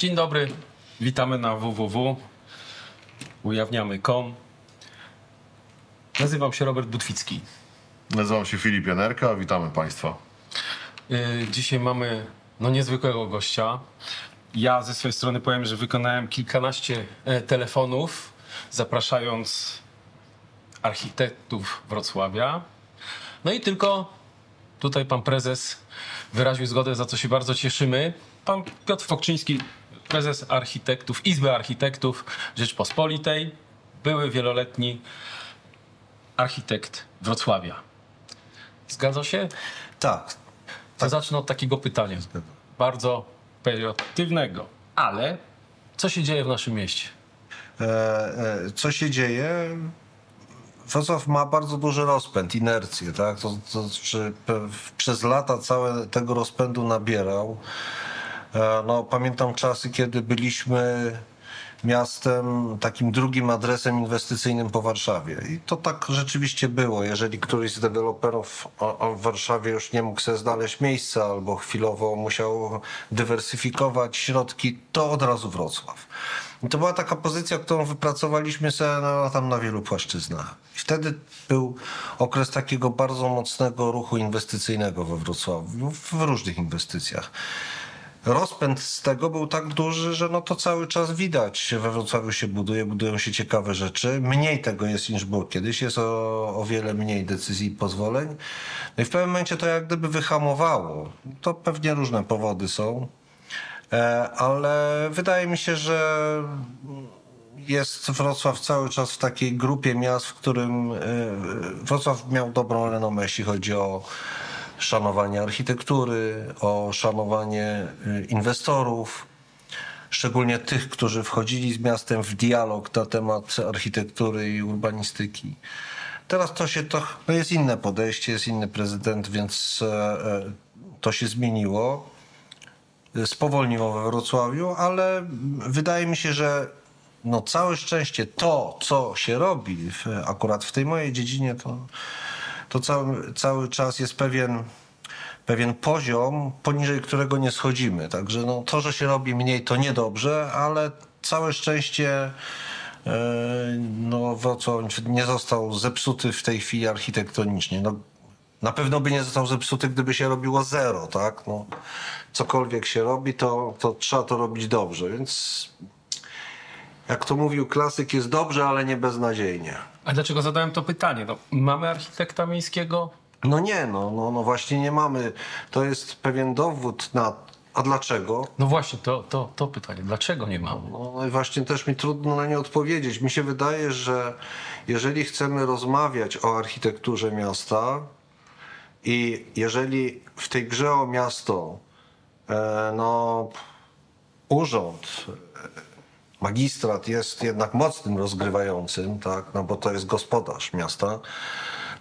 Dzień dobry, witamy na www. Ujawniamy.com. Nazywam się Robert Butwicki. Nazywam się Filip Janerka, witamy Państwa. Yy, Dzisiaj mamy no, niezwykłego gościa. Ja ze swojej strony powiem, że wykonałem kilkanaście e, telefonów, zapraszając architektów Wrocławia. No i tylko tutaj pan prezes wyraził zgodę, za co się bardzo cieszymy. Pan Piotr Fokczyński, prezes architektów, Izby Architektów Rzeczpospolitej, były wieloletni architekt Wrocławia. Zgadza się? Tak. To zacznę od takiego pytania. Bardzo pejoratywnego. Ale co się dzieje w naszym mieście? E, e, co się dzieje? Wrocław ma bardzo duży rozpęd, inercję, tak? To, to, znaczy, przez lata całe tego rozpędu nabierał. E, no, pamiętam czasy, kiedy byliśmy miastem, takim drugim adresem inwestycyjnym po Warszawie. I to tak rzeczywiście było. Jeżeli któryś z deweloperów w Warszawie już nie mógł sobie znaleźć miejsca albo chwilowo musiał dywersyfikować środki, to od razu Wrocław. I to była taka pozycja, którą wypracowaliśmy sobie na, tam na wielu płaszczyznach. I wtedy był okres takiego bardzo mocnego ruchu inwestycyjnego we Wrocławiu, w różnych inwestycjach. Rozpęd z tego był tak duży, że no to cały czas widać. We Wrocławiu się buduje, budują się ciekawe rzeczy. Mniej tego jest niż było kiedyś. Jest o, o wiele mniej decyzji i pozwoleń. No i w pewnym momencie to jak gdyby wyhamowało. To pewnie różne powody są. E, ale wydaje mi się, że jest Wrocław cały czas w takiej grupie miast, w którym e, Wrocław miał dobrą renomę, jeśli chodzi o szanowanie architektury, o szanowanie e, inwestorów, szczególnie tych, którzy wchodzili z miastem w dialog na temat architektury i urbanistyki. Teraz to się to no jest inne podejście, jest inny prezydent, więc e, e, to się zmieniło spowolniło we Wrocławiu, ale wydaje mi się, że no całe szczęście to, co się robi w, akurat w tej mojej dziedzinie, to, to cały, cały czas jest pewien, pewien poziom, poniżej którego nie schodzimy. Także no, to, że się robi mniej, to niedobrze, ale całe szczęście e, no, Wrocław nie został zepsuty w tej chwili architektonicznie. No, na pewno by nie został zepsuty, gdyby się robiło zero, tak? No, cokolwiek się robi, to, to trzeba to robić dobrze, więc jak to mówił klasyk, jest dobrze, ale nie beznadziejnie. A dlaczego zadałem to pytanie? No, mamy architekta miejskiego? No nie, no, no, no właśnie nie mamy. To jest pewien dowód na... A dlaczego? No właśnie, to, to, to pytanie. Dlaczego nie mamy? No i właśnie też mi trudno na nie odpowiedzieć. Mi się wydaje, że jeżeli chcemy rozmawiać o architekturze miasta i jeżeli w tej grze o miasto e, no, urząd, e, magistrat jest jednak mocnym rozgrywającym, tak, no bo to jest gospodarz miasta,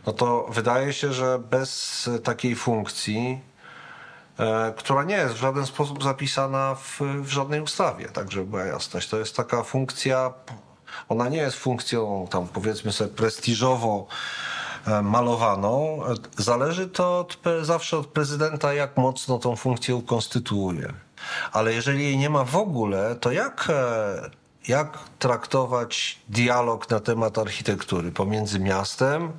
no to wydaje się, że bez takiej funkcji e, która nie jest w żaden sposób zapisana w, w żadnej ustawie, tak żeby była jasność. To jest taka funkcja, ona nie jest funkcją tam powiedzmy sobie prestiżowo e, malowaną. Zależy to od, zawsze od prezydenta, jak mocno tą funkcję ukonstytuuje. Ale jeżeli jej nie ma w ogóle, to jak, e, jak traktować dialog na temat architektury pomiędzy miastem,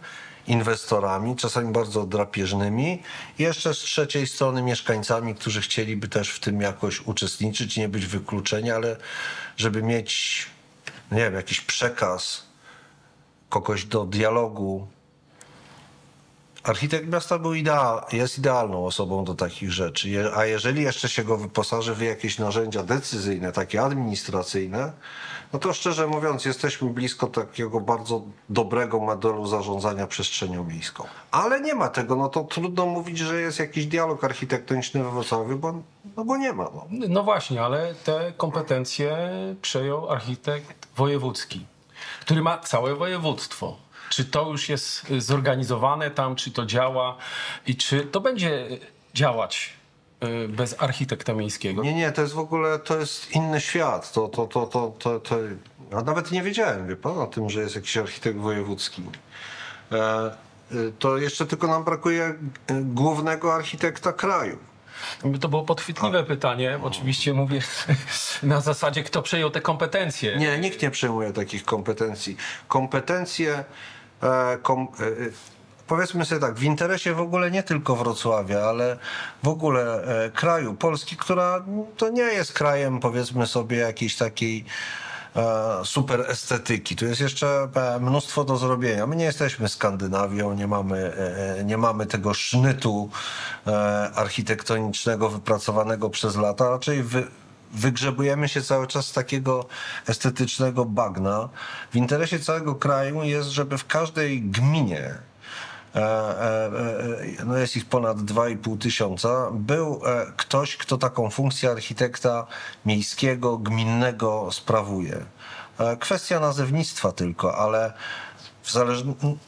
inwestorami, czasami bardzo drapieżnymi, jeszcze z trzeciej strony mieszkańcami, którzy chcieliby też w tym jakoś uczestniczyć, nie być wykluczeni, ale żeby mieć, nie wiem, jakiś przekaz kogoś do dialogu. Architekt miasta był ideal, jest idealną osobą do takich rzeczy, a jeżeli jeszcze się go wyposaży w jakieś narzędzia decyzyjne, takie administracyjne, no to szczerze mówiąc jesteśmy blisko takiego bardzo dobrego modelu zarządzania przestrzenią miejską. Ale nie ma tego, no to trudno mówić, że jest jakiś dialog architektoniczny we Wrocławiu, bo, no bo nie ma. No. No właśnie, ale te kompetencje przejął architekt wojewódzki, który ma całe województwo. Czy to już jest y, zorganizowane tam, czy to działa i czy to będzie działać y, bez architekta miejskiego? Nie, nie, to jest w ogóle, to jest inny świat. To, to, to, to, to, to, a nawet nie wiedziałem, wie pan, o tym, że jest jakiś architekt wojewódzki. E, y, to jeszcze tylko nam brakuje głównego architekta kraju. To było podchwytliwe pytanie. Oczywiście mówię na zasadzie, kto przejął te kompetencje. Nie, nikt nie przejmuje takich kompetencji. Kompetencje, e, kom, e, e, powiedzmy sobie tak, w interesie w ogóle nie tylko Wrocławia, ale w ogóle e, kraju Polski, która to nie jest krajem, powiedzmy sobie, jakiejś takiej e, super estetyki. Tu jest jeszcze e, mnóstwo do zrobienia. My nie jesteśmy Skandynawią, nie mamy, e, nie mamy tego sznytu architektonicznego wypracowanego przez lata. Raczej wy, wygrzebujemy się cały czas z takiego estetycznego bagna. W interesie całego kraju jest, żeby w każdej gminie no jest ich ponad 2,5 tysiąca, był e, ktoś, kto taką funkcję architekta miejskiego, gminnego sprawuje. E, Kwestia nazewnictwa tylko, ale w,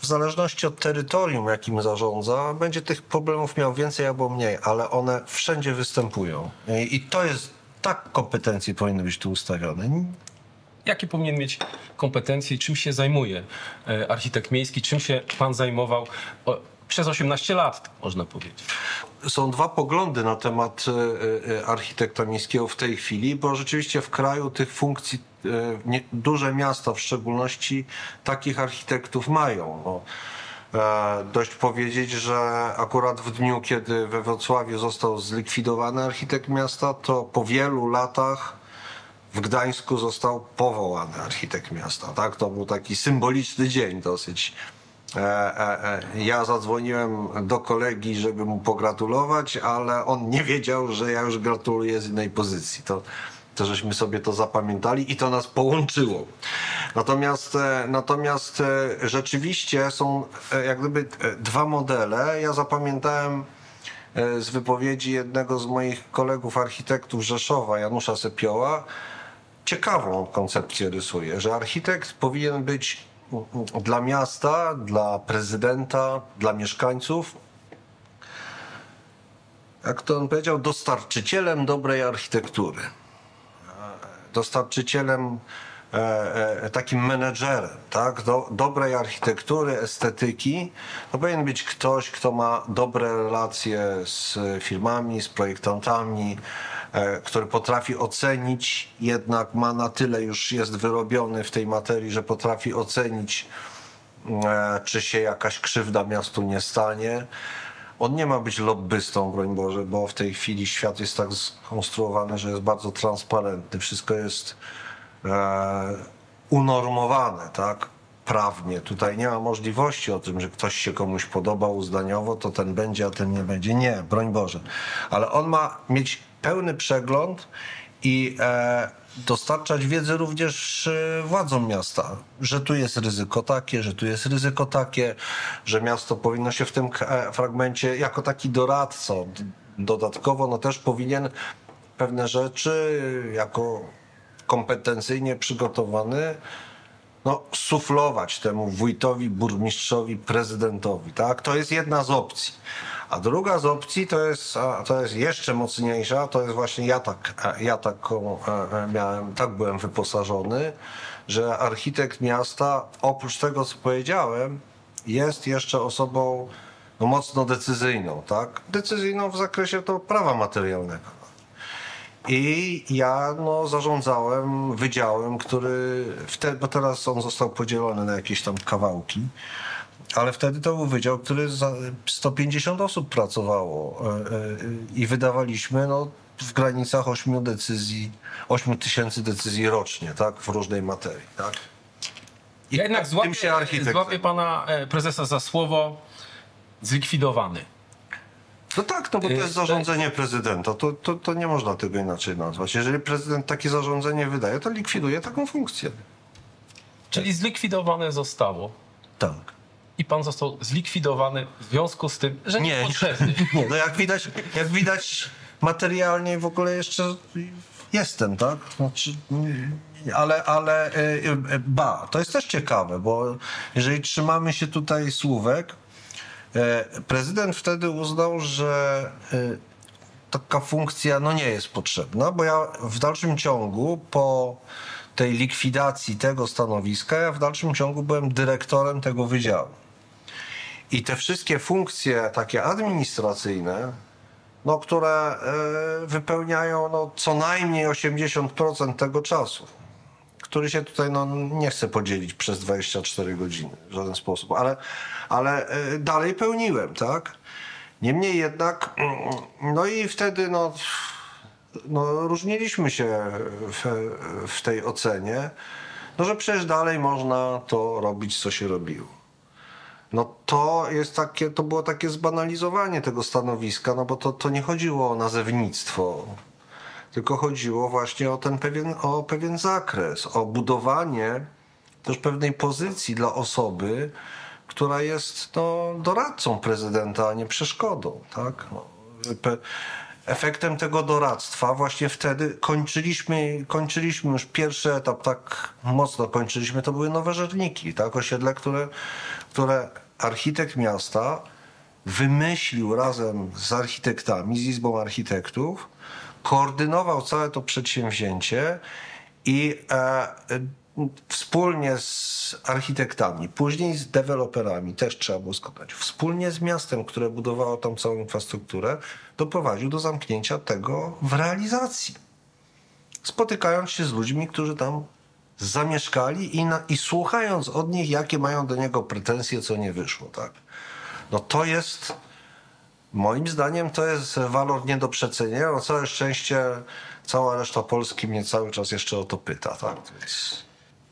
w zależności od terytorium, jakim zarządza, będzie tych problemów miał więcej albo mniej, ale one wszędzie występują. I, i to jest, tak kompetencje powinny być tu ustawione. Jakie powinien mieć kompetencje czym się zajmuje e, architekt miejski? Czym się pan zajmował przez 18 lat, można powiedzieć? są dwa poglądy na temat e, e, architekta miejskiego w tej chwili, bo rzeczywiście w kraju tych funkcji duże miasta w szczególności takich architektów mają. No, dość powiedzieć, że akurat w dniu, kiedy we Wrocławiu został zlikwidowany architekt miasta, to po wielu latach w Gdańsku został powołany architekt miasta. Tak? To był taki symboliczny dzień dosyć. E, e, e, ja zadzwoniłem do kolegi, żeby mu pogratulować, ale on nie wiedział, że ja już gratuluję z innej pozycji. To, to żeśmy sobie to zapamiętali i to nas połączyło. Natomiast, e, natomiast e, rzeczywiście są e, jak gdyby dwa modele. Ja zapamiętałem z wypowiedzi jednego z moich kolegów architektów Rzeszowa, Janusza Sepioła, ciekawą koncepcję rysuje, że architekt powinien być dla miasta, dla prezydenta, dla mieszkańców, jak to on powiedział, dostarczycielem dobrej architektury. Dostarczycielem, e, e, takim menedżerem, tak? Do, dobrej architektury, estetyki. To powinien być ktoś, kto ma dobre relacje z firmami, z projektantami, który potrafi ocenić, jednak ma na tyle już jest wyrobiony w tej materii, że potrafi ocenić, e, czy się jakaś krzywda miastu nie stanie. On nie ma być lobbystą, broń Boże, bo w tej chwili świat jest tak skonstruowany, że jest bardzo transparentny. Wszystko jest e, unormowane, tak? Prawnie. Tutaj nie ma możliwości o tym, że ktoś się komuś podoba uznaniowo, to ten będzie, a ten nie będzie. Nie, broń Boże. Ale on ma mieć pełny przegląd i e, dostarczać wiedzę również e, władzom miasta, że tu jest ryzyko takie, że tu jest ryzyko takie, że miasto powinno się w tym e, fragmencie jako taki doradca d- dodatkowo no też powinien pewne rzeczy jako kompetencyjnie przygotowany no, suflować temu wójtowi, burmistrzowi, prezydentowi. Tak? To jest jedna z opcji. A druga z opcji to jest, to jest jeszcze mocniejsza, to jest właśnie ja tak, e, ja taką e, e, miałem, tak byłem wyposażony, że architekt miasta, oprócz tego co powiedziałem, jest jeszcze osobą no, mocno decyzyjną, tak? Decyzyjną w zakresie to prawa materialnego. I ja no, zarządzałem wydziałem, który wtedy, bo teraz on został podzielony na jakieś tam kawałki, ale wtedy to był wydział, który za 150 osób pracowało e, e, i wydawaliśmy no, w granicach 8 decyzji, 8 tysięcy decyzji rocznie, tak, w różnej materii, tak. I Ja jednak złapię, się architekt. złapię pana e, prezesa za słowo zlikwidowany. No tak, no bo to jest zarządzenie prezydenta, to, to, to nie można tego inaczej nazwać. Jeżeli prezydent takie zarządzenie wydaje, to likwiduje taką funkcję. Czyli zlikwidowane zostało Tak. I pan został zlikwidowany w związku z tym, że nie, potrzebny. Nie, no jak widać, jak widać materialnie w ogóle jeszcze jestem, tak? Znaczy, ale, ale y, y, ba, to jest też ciekawe, bo jeżeli trzymamy się tutaj słówek, y, prezydent wtedy uznał, że taka funkcja no nie jest potrzebna, bo ja w dalszym ciągu po tej likwidacji tego stanowiska, ja w dalszym ciągu byłem dyrektorem tego wydziału. I te wszystkie funkcje takie administracyjne no, które e, wypełniają no, co najmniej 80% tego czasu, który się tutaj no, nie chce podzielić przez 24 godziny w żaden sposób, ale, ale e, dalej pełniłem, tak? Niemniej jednak, no i wtedy no, no, różniliśmy się w, w tej ocenie, no, że przecież dalej można to robić, co się robiło. No to jest takie, to było takie zbanalizowanie tego stanowiska, no bo to, to nie chodziło o nazewnictwo, tylko chodziło właśnie o ten pewien, o pewien zakres, o budowanie też pewnej pozycji dla osoby, która jest no, doradcą prezydenta, a nie przeszkodą, tak? No, efektem tego doradztwa właśnie wtedy kończyliśmy, kończyliśmy już pierwszy etap, tak mocno kończyliśmy, to były nowe żerniki, tak? Osiedle, które, które architekt miasta wymyślił razem z architektami, z Izbą Architektów, koordynował całe to przedsięwzięcie i e, wspólnie z architektami, później z deweloperami, też trzeba było składać, wspólnie z miastem, które budowało tam całą infrastrukturę, doprowadził do zamknięcia tego w realizacji. Spotykając się z ludźmi, którzy tam zamieszkali i, na, i słuchając od nich, jakie mają do niego pretensje, co nie wyszło, tak? No to jest, moim zdaniem, to jest walor nie do przecenienia. No całe szczęście, cała reszta Polski mnie cały czas jeszcze o to pyta, tak? Więc...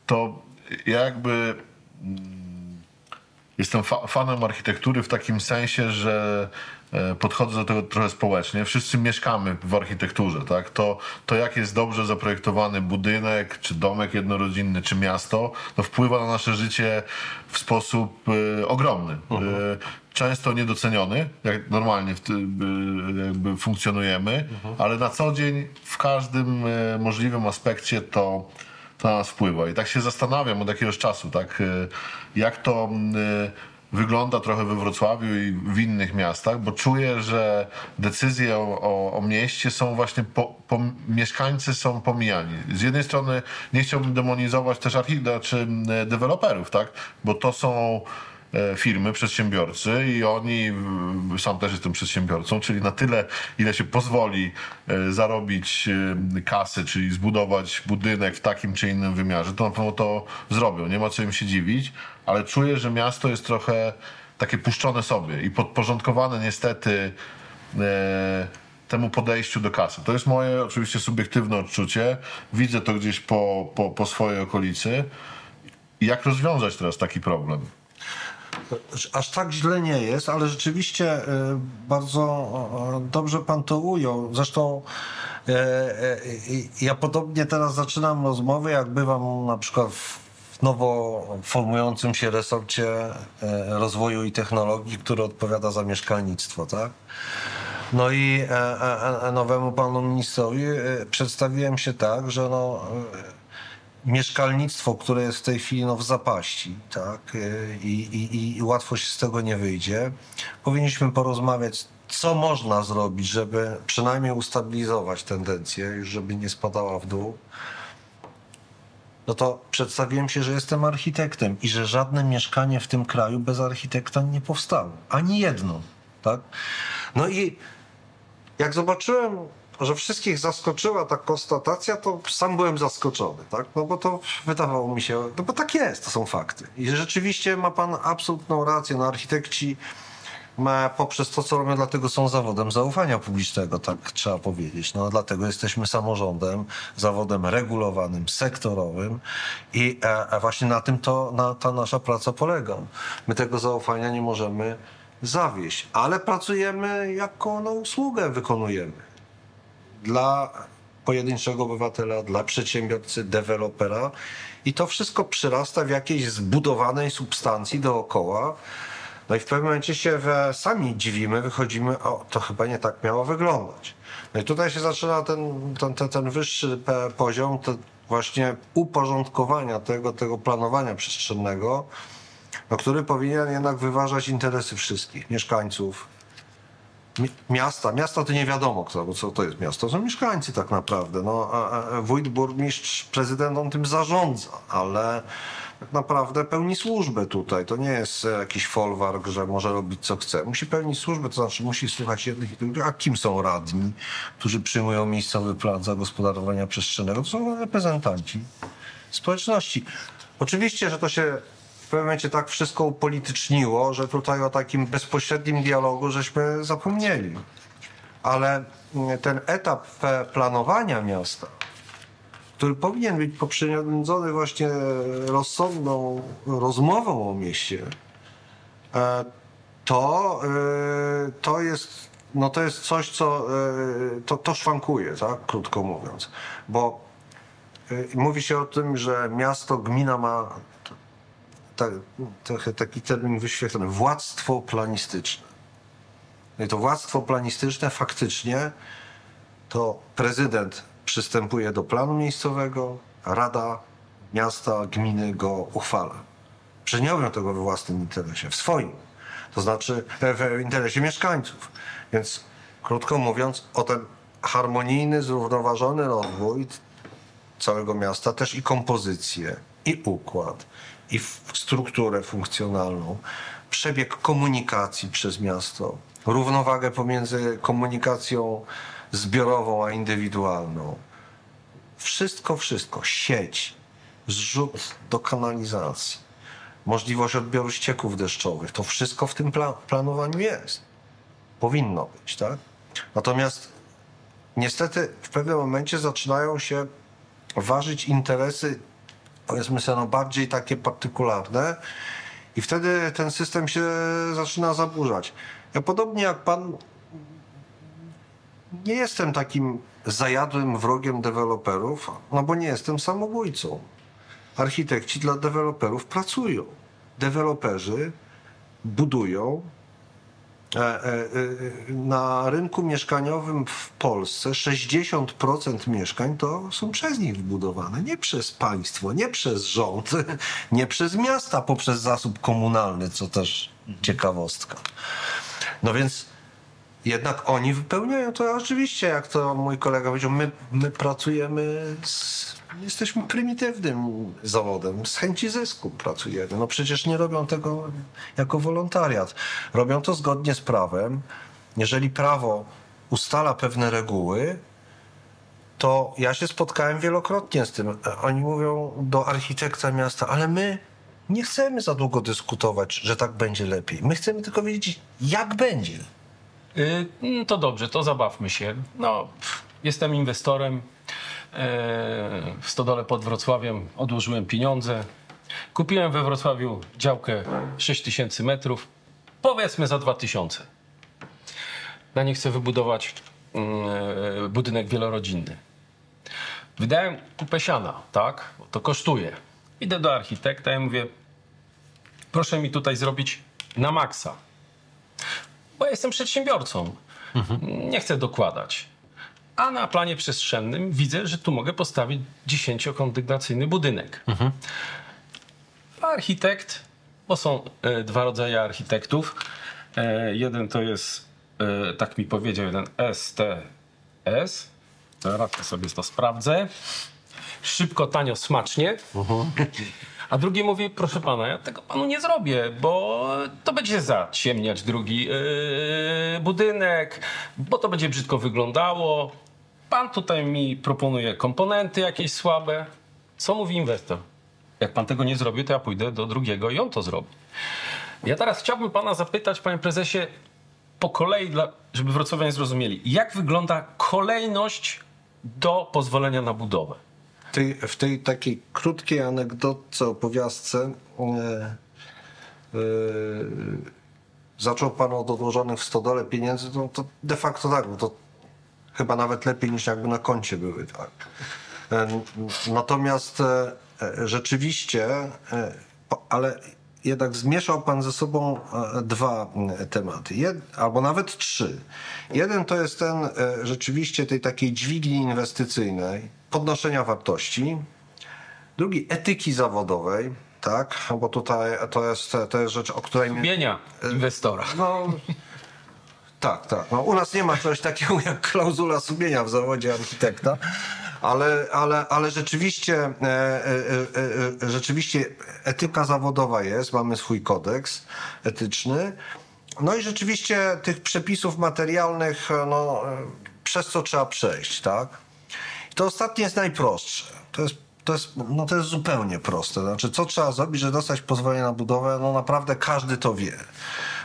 To ja jakby mm, jestem fa fanem architektury w takim sensie, że podchodzę do tego trochę społecznie. Wszyscy mieszkamy w architekturze, tak? To, to jak jest dobrze zaprojektowany budynek, czy domek jednorodzinny, czy miasto, to wpływa na nasze życie w sposób e, ogromny. E, często niedoceniony, jak normalnie w e, jakby funkcjonujemy, ale na co dzień w każdym e, możliwym aspekcie to to na nas wpływa. I tak się zastanawiam od jakiegoś czasu, tak, y, jak to y, wygląda trochę we Wrocławiu i w innych miastach, bo czuję, że decyzje o, o, mieście są właśnie, po, po, mieszkańcy są pomijani. Z jednej strony nie chciałbym demonizować też architektur czy y, deweloperów, tak, bo to są e, firmy, przedsiębiorcy i oni, sam też jestem przedsiębiorcą, czyli na tyle, ile się pozwoli e, zarobić e, kasy, czyli zbudować budynek w takim czy innym wymiarze, to na pewno to zrobią. Nie ma co im się dziwić, ale czuję, że miasto jest trochę takie puszczone sobie i podporządkowane niestety e, temu podejściu do kasy. To jest moje oczywiście subiektywne odczucie. Widzę to gdzieś po, po, po swojej okolicy. Jak rozwiązać teraz taki problem? Aż tak źle nie jest, ale rzeczywiście e, bardzo e, dobrze pan to ujął. Zresztą e, ja podobnie teraz zaczynam rozmowy, jak bywam na przykład w nowo formującym się resorcie rozwoju i technologii, który odpowiada za mieszkalnictwo, tak? No i nowemu panu ministrowi przedstawiłem się tak, że no, mieszkalnictwo, które jest w tej chwili no, w zapaści, tak, e, i, i, i łatwo się z tego nie wyjdzie. Powinniśmy porozmawiać, co można zrobić, żeby przynajmniej ustabilizować tendencję, już żeby nie spadała w dół. No to przedstawiłem się, że jestem architektem i że żadne mieszkanie w tym kraju bez architekta nie powstało. Ani jedno, tak? No i jak zobaczyłem, że wszystkich zaskoczyła ta konstatacja, to sam byłem zaskoczony, tak? No bo to wydawało mi się, no bo tak jest, to są fakty. I rzeczywiście ma pan absolutną rację, no architekci ma, poprzez to, co robią, dlatego są zawodem zaufania publicznego, tak trzeba powiedzieć. No, dlatego jesteśmy samorządem, zawodem regulowanym, sektorowym i e, a właśnie na tym to na, ta nasza praca polega. My tego zaufania nie możemy zawieść, ale pracujemy jako no, usługę wykonujemy dla pojedynczego obywatela, dla przedsiębiorcy, dewelopera i to wszystko przyrasta w jakiejś zbudowanej substancji dookoła. No i w pewnym momencie się sami dziwimy, wychodzimy, o, to chyba nie tak miało wyglądać. No i tutaj się zaczyna ten, ten, ten, ten wyższy poziom, właśnie uporządkowania tego, tego planowania przestrzennego, no, który powinien jednak wyważać interesy wszystkich mieszkańców, Mi- Miasta, miasta to nie wiadomo kto, co to jest miasto, to są mieszkańcy tak naprawdę. No, wójt, burmistrz, prezydent on tym zarządza, ale tak naprawdę pełni służbę tutaj. To nie jest jakiś folwark, że może robić co chce. Musi pełnić służbę, to znaczy musi słuchać jednych i drugich. A kim są radni, którzy przyjmują miejscowy plan zagospodarowania przestrzennego? To są reprezentanci społeczności. Oczywiście, że to się pewnym momencie tak wszystko upolityczniło, że tutaj o takim bezpośrednim dialogu żeśmy zapomnieli. Ale mm, ten etap e, planowania miasta, który powinien być poprzedzony właśnie rozsądną rozmową o mieście, e, to, e, to jest no to jest coś, co to, to szwankuje, tak? krótko mówiąc. Bo mówi się o tym, że miasto, gmina ma tak, trochę taki termin wyświetlony, władztwo planistyczne. No i to władztwo planistyczne faktycznie to prezydent przystępuje do planu miejscowego, rada miasta, gminy go uchwala. Że nie robią tego we własnym interesie, w swoim. To znaczy w interesie mieszkańców. Więc krótko mówiąc, o ten harmonijny, zrównoważony rozwój całego miasta, też i kompozycję, i układ, i strukturę funkcjonalną, przebieg komunikacji przez miasto, równowagę pomiędzy komunikacją zbiorową a indywidualną. Wszystko, wszystko. Sieć, zrzut do kanalizacji, możliwość odbioru ścieków deszczowych. To wszystko w tym pla planowaniu jest. Powinno być, tak? Natomiast niestety w pewnym momencie zaczynają się ważyć interesy, powiedzmy sobie, no bardziej takie partykularne i wtedy ten system się zaczyna zaburzać. Ja podobnie jak pan nie jestem takim zajadłym wrogiem deweloperów, no bo nie jestem samobójcą. Architekci dla deweloperów pracują. Deweloperzy budują, na rynku mieszkaniowym w Polsce 60% mieszkań to są przez nich wbudowane. Nie przez państwo, nie przez rząd, nie przez miasta poprzez zasób komunalny, co też ciekawostka. No więc jednak oni wypełniają to oczywiście, jak to mój kolega powiedział, my, my pracujemy z jesteśmy prymitywnym zawodem, z chęci zysku pracujemy. No przecież nie robią tego jako wolontariat. Robią to zgodnie z prawem. Jeżeli prawo ustala pewne reguły, to ja się spotkałem wielokrotnie z tym. Oni mówią do architekta miasta, ale my nie chcemy za długo dyskutować, że tak będzie lepiej. My chcemy tylko wiedzieć, jak będzie. Yy, to dobrze, to zabawmy się. No, jestem inwestorem, w stodole pod Wrocławiem odłożyłem pieniądze. Kupiłem we Wrocławiu działkę 6000 metrów, powiedzmy za 2000. Na nie chcę wybudować mm, budynek wielorodzinny. Wydałem kupę siana, tak? To kosztuje. Idę do architekta i mówię, proszę mi tutaj zrobić na maksa. Bo ja jestem przedsiębiorcą. Mhm. Nie chcę dokładać. A na planie przestrzennym widzę, że tu mogę postawić dziesięciokondygnacyjny budynek. Mhm. Architekt, bo są e, dwa rodzaje architektów. E, jeden to jest, e, tak mi powiedział, jeden STS. Teraz to sobie to sprawdzę. Szybko, tanio, smacznie. A drugi mówi, proszę pana, ja tego panu nie zrobię, bo to będzie zaciemniać drugi yy, budynek, bo to będzie brzydko wyglądało. Pan tutaj mi proponuje komponenty jakieś słabe. Co mówi inwestor? Jak pan tego nie zrobi, to ja pójdę do drugiego i on to zrobi. Ja teraz chciałbym pana zapytać, panie prezesie, po kolei, żeby wrocławianie zrozumieli, jak wygląda kolejność do pozwolenia na budowę? tej, w tej takiej krótkiej anegdotce, opowiastce e, e, zaczął pan od odłożonych w stodole pieniędzy, no to de facto tak, bo to chyba nawet lepiej niż jakby na koncie były. Tak. E, natomiast e, e, rzeczywiście, ale jednak zmieszał Pan ze sobą dwa tematy, Jed, albo nawet trzy. Jeden to jest ten rzeczywiście tej takiej dźwigni inwestycyjnej, podnoszenia wartości. Drugi etyki zawodowej, tak, bo tutaj to jest, to jest rzecz, o której... Sumienia inwestora. No, tak, tak. No, u nas nie ma czegoś takiego jak klauzula sumienia w zawodzie architekta, Ale, ale, ale rzeczywiście, e, e, e, e, rzeczywiście etyka zawodowa jest, mamy swój kodeks etyczny. No i rzeczywiście tych przepisów materialnych, e, no, e, przez co trzeba przejść, tak? I to ostatnie jest najprostsze. To jest, to, jest, no to jest zupełnie proste. Znaczy, co trzeba zrobić, żeby dostać pozwolenie na budowę? No naprawdę każdy to wie.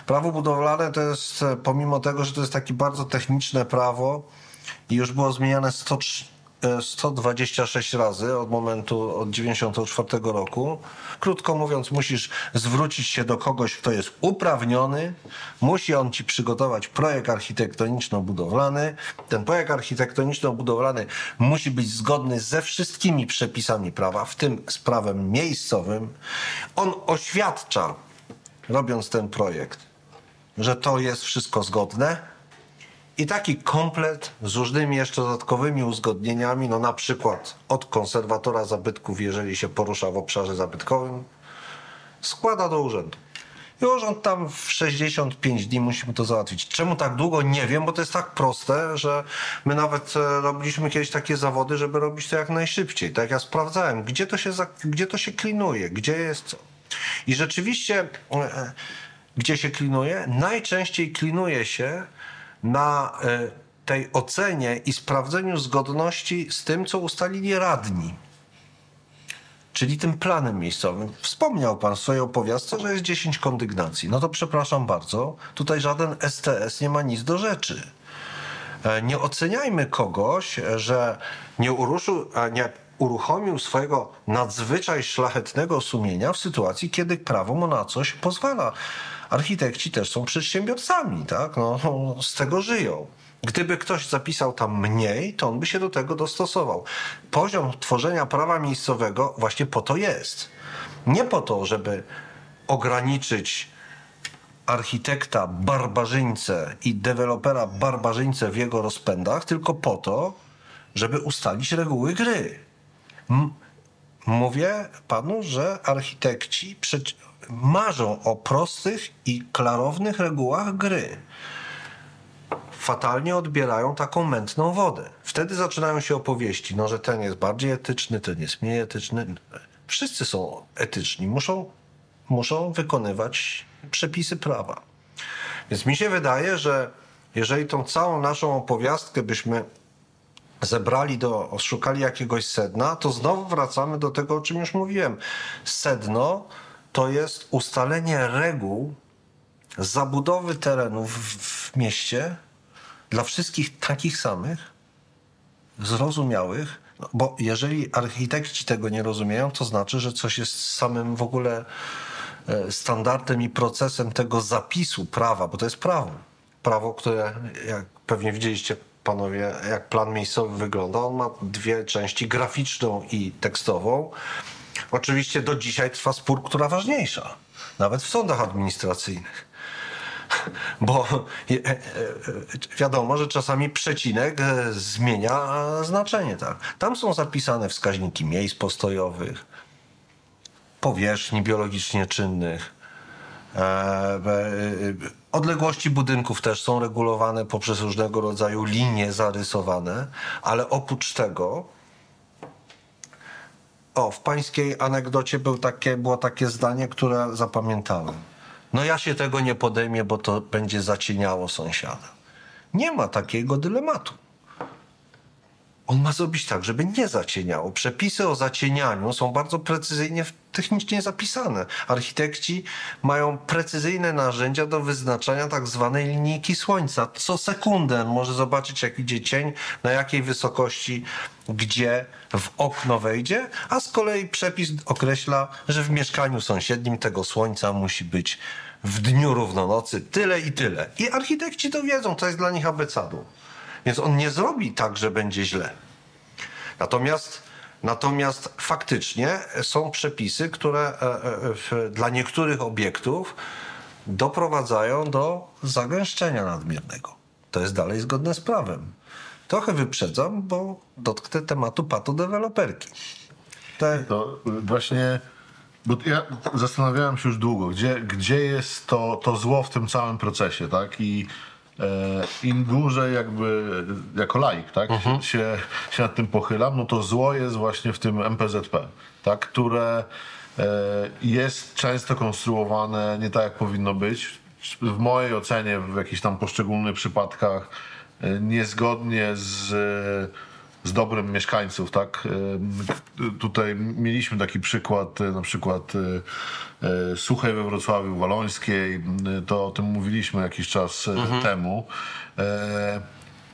Prawo budowlane to jest, e, pomimo tego, że to jest takie bardzo techniczne prawo i już było zmieniane 100, e, 126 razy od momentu, od 94 roku. Krótko mówiąc, musisz zwrócić się do kogoś, kto jest uprawniony, musi on ci przygotować projekt architektoniczno-budowlany. Ten projekt architektoniczno-budowlany musi być zgodny ze wszystkimi przepisami prawa, w tym z prawem miejscowym. On oświadcza, robiąc ten projekt, że to jest wszystko zgodne. I taki komplet z różnymi jeszcze dodatkowymi uzgodnieniami, no na przykład od konserwatora zabytków, jeżeli się porusza w obszarze zabytkowym, składa do urzędu. I urząd tam w 65 dni musimy to załatwić. Czemu tak długo? Nie wiem, bo to jest tak proste, że my nawet e, robiliśmy kiedyś takie zawody, żeby robić to jak najszybciej. Tak ja sprawdzałem, gdzie to się, gdzie to się klinuje, gdzie jest co. I rzeczywiście, e, gdzie się klinuje? Najczęściej klinuje się na e, tej ocenie i sprawdzeniu zgodności z tym, co ustalili radni czyli tym planem miejscowym. Wspomniał pan w swojej opowiastce, że jest 10 kondygnacji. No to przepraszam bardzo, tutaj żaden STS nie ma nic do rzeczy. E, Nie oceniajmy kogoś, że nie, uruszył, nie uruchomił swojego nadzwyczaj szlachetnego sumienia w sytuacji, kiedy prawo mu na coś pozwala. Architekci też są przedsiębiorcami, tak? No, z tego żyją. Gdyby ktoś zapisał tam mniej, to on by się do tego dostosował. Poziom tworzenia prawa miejscowego właśnie po to jest. Nie po to, żeby ograniczyć architekta barbarzyńcę i dewelopera barbarzyńcę w jego rozpędach, tylko po to, żeby ustalić reguły gry. M- Mówię panu, że architekci przeci- marzą o prostych i klarownych regułach gry fatalnie odbierają taką mętną wodę. Wtedy zaczynają się opowieści, no, że ten jest bardziej etyczny, ten jest mniej etyczny. Wszyscy są etyczni, muszą, muszą wykonywać przepisy prawa. Więc mi się wydaje, że jeżeli tą całą naszą opowiastkę byśmy zebrali do, szukali jakiegoś sedna, to znowu wracamy do tego, o czym już mówiłem. Sedno to jest ustalenie reguł zabudowy terenów w, w mieście dla wszystkich takich samych, zrozumiałych, no, bo jeżeli architekci tego nie rozumieją, to znaczy, że coś jest samym w ogóle e, standardem i procesem tego zapisu prawa, bo to jest prawo. Prawo, które, jak pewnie widzieliście panowie, jak plan miejscowy wygląda, on ma dwie części, graficzną i tekstową. Oczywiście do dzisiaj trwa spór, która ważniejsza, nawet w sądach administracyjnych bo e, e, e, wiadomo, że czasami przecinek zmienia znaczenie. Tak? Tam są zapisane wskaźniki miejsc postojowych, powierzchni biologicznie czynnych. Odległości budynków też są regulowane poprzez różnego rodzaju linie zarysowane, ale oprócz tego o, w pańskiej anegdocie był takie, było takie zdanie, które zapamiętałem. No ja się tego nie podejmie, bo to będzie zacieniało sąsiada. Nie ma takiego dylematu. On ma zrobić tak, żeby nie zacieniało. Przepisy o zacienianiu są bardzo precyzyjnie technicznie zapisane. Architekci mają precyzyjne narzędzia do wyznaczania tak zwanej linijki słońca. Co sekundę może zobaczyć, jak idzie cień, na jakiej wysokości, gdzie w okno wejdzie, a z kolei przepis określa, że w mieszkaniu sąsiednim tego słońca musi być w dniu równonocy tyle i tyle. I architekci to wiedzą, to jest dla nich abecedą. Więc on nie zrobi tak, że będzie źle. Natomiast, natomiast faktycznie są przepisy, które e, e, dla niektórych obiektów doprowadzają do zagęszczenia nadmiernego. To jest dalej zgodne z prawem. Trochę wyprzedzam, bo dotknę tematu patodeweloperki. Te, To właśnie, bo ja zastanawiałem się już długo, gdzie, gdzie jest to, to zło w tym całym procesie, tak? I im dłużej jakby jako laik, tak, Mhm. się, się nad tym pochylam, no to zło jest właśnie w tym MPZP, tak, które e, jest często konstruowane nie tak, jak powinno być. W mojej ocenie, w jakichś tam poszczególnych przypadkach, e, niezgodnie z z dobrem mieszkańców, tak? Tutaj mieliśmy taki przykład, e, na przykład e, e, Suchej we Wrocławiu, Walońskiej, to o tym mówiliśmy jakiś czas e, temu.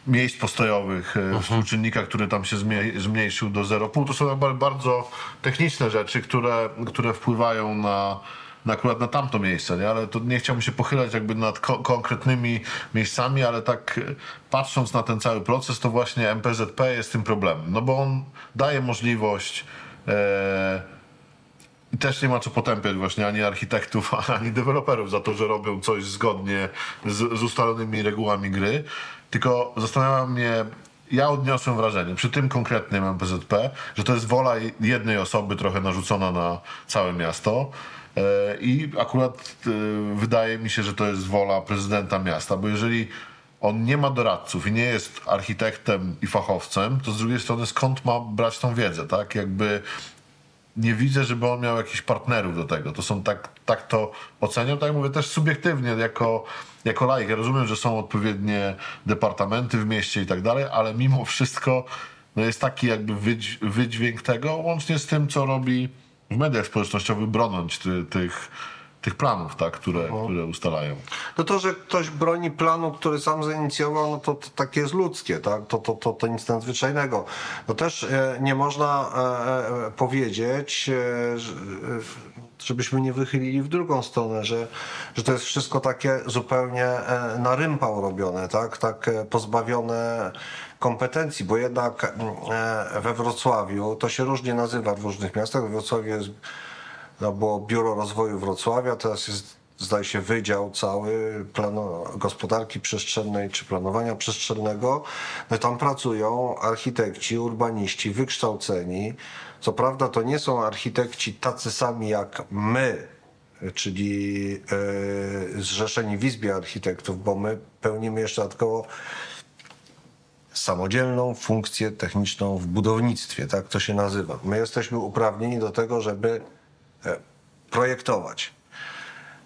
Miejsc postojowych, e, współczynnika, który tam się zmniej- zmniejszył do 0,5, to są bardzo techniczne rzeczy, które, które wpływają na, na akurat na tamto miejsce, nie? ale to nie chciałbym się pochylać jakby nad ko- konkretnymi miejscami, ale tak e, patrząc na ten cały proces, to właśnie MPZP jest tym problemem, no bo on daje możliwość e, i też nie ma co potępiać właśnie ani architektów, ani deweloperów za to, że robią coś zgodnie z, z ustalonymi regułami gry, tylko zastanawia mnie, ja odniosłem wrażenie przy tym konkretnym MPZP, że to jest wola jednej osoby trochę narzucona na całe miasto. E, I akurat e, wydaje mi się, że to jest wola prezydenta miasta, bo jeżeli on nie ma doradców i nie jest architektem i fachowcem, to z drugiej strony skąd ma brać tą wiedzę, tak? Jakby nie widzę, żeby on miał jakichś partnerów do tego. To są tak, tak to oceniam, tak mówię, też subiektywnie, jako, jako laik. Ja rozumiem, że są odpowiednie departamenty w mieście i tak dalej, ale mimo wszystko no jest taki jakby wydź, wydźwięk tego, łącznie z tym, co robi w mediach społecznościowych, broniąc ty, tych, tych planów, tak, które, które ustalają. No to, że ktoś broni planu, który sam zainicjował, no to, to takie jest ludzkie, tak? To, to, to, to nic nadzwyczajnego. No też e, nie można e, e, powiedzieć, e, że, e, żebyśmy nie wychylili w drugą stronę, że, że to jest wszystko takie zupełnie e, na rympał robione, tak? Tak pozbawione kompetencji, bo jednak mm, e, we Wrocławiu, to się różnie nazywa w różnych miastach, we Wrocławiu jest no, było Biuro Rozwoju Wrocławia, teraz jest, zdaje się, Wydział cały planu, gospodarki przestrzennej czy planowania przestrzennego. No tam pracują architekci, urbaniści, wykształceni. Co prawda to nie są architekci tacy sami jak my, czyli e, zrzeszeni w Izbie Architektów, bo my pełnimy jeszcze dodatkowo samodzielną funkcję techniczną w budownictwie, tak to się nazywa. My jesteśmy uprawnieni do tego, żeby e, projektować.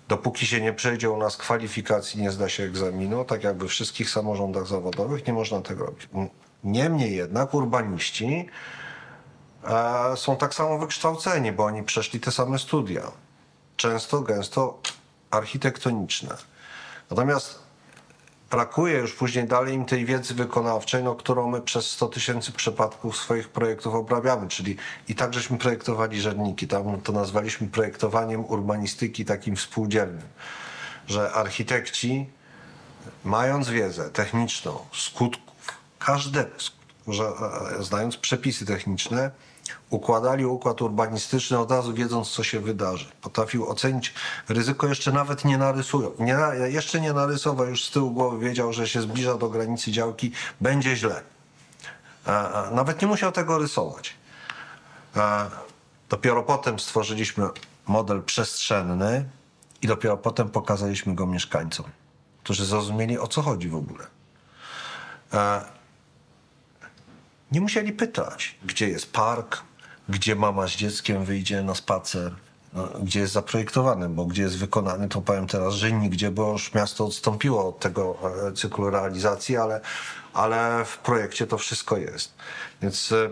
Dopóki się nie przejdzie u nas kwalifikacji, nie zda się egzaminu, tak jak we wszystkich samorządach zawodowych, nie można tego robić. Niemniej jednak urbaniści e, są tak samo wykształceni, bo oni przeszli te same studia. Często, gęsto architektoniczne. Natomiast brakuje już później dalej im tej wiedzy wykonawczej, no, którą my przez 100 tysięcy przypadków swoich projektów obrabiamy, czyli i tak żeśmy projektowali żerniki, tam to nazwaliśmy projektowaniem urbanistyki takim współdzielnym, że architekci mając wiedzę techniczną skutków, każdego że e, znając przepisy techniczne, układali układ urbanistyczny od razu wiedząc, co się wydarzy. Potrafił ocenić ryzyko, jeszcze nawet nie narysują. Nie, jeszcze nie narysował, już z tyłu głowy wiedział, że się zbliża do granicy działki, będzie źle. E, e, Nawet nie musiał tego rysować. E, Dopiero potem stworzyliśmy model przestrzenny i dopiero potem pokazaliśmy go mieszkańcom, którzy zrozumieli, o co chodzi w ogóle. Nie musieli pytać, gdzie jest park, gdzie mama z dzieckiem wyjdzie na spacer, no, gdzie jest zaprojektowany, bo gdzie jest wykonany, to powiem teraz, że nigdzie, bo już miasto odstąpiło od tego e, cyklu realizacji, ale, ale w projekcie to wszystko jest. Więc e,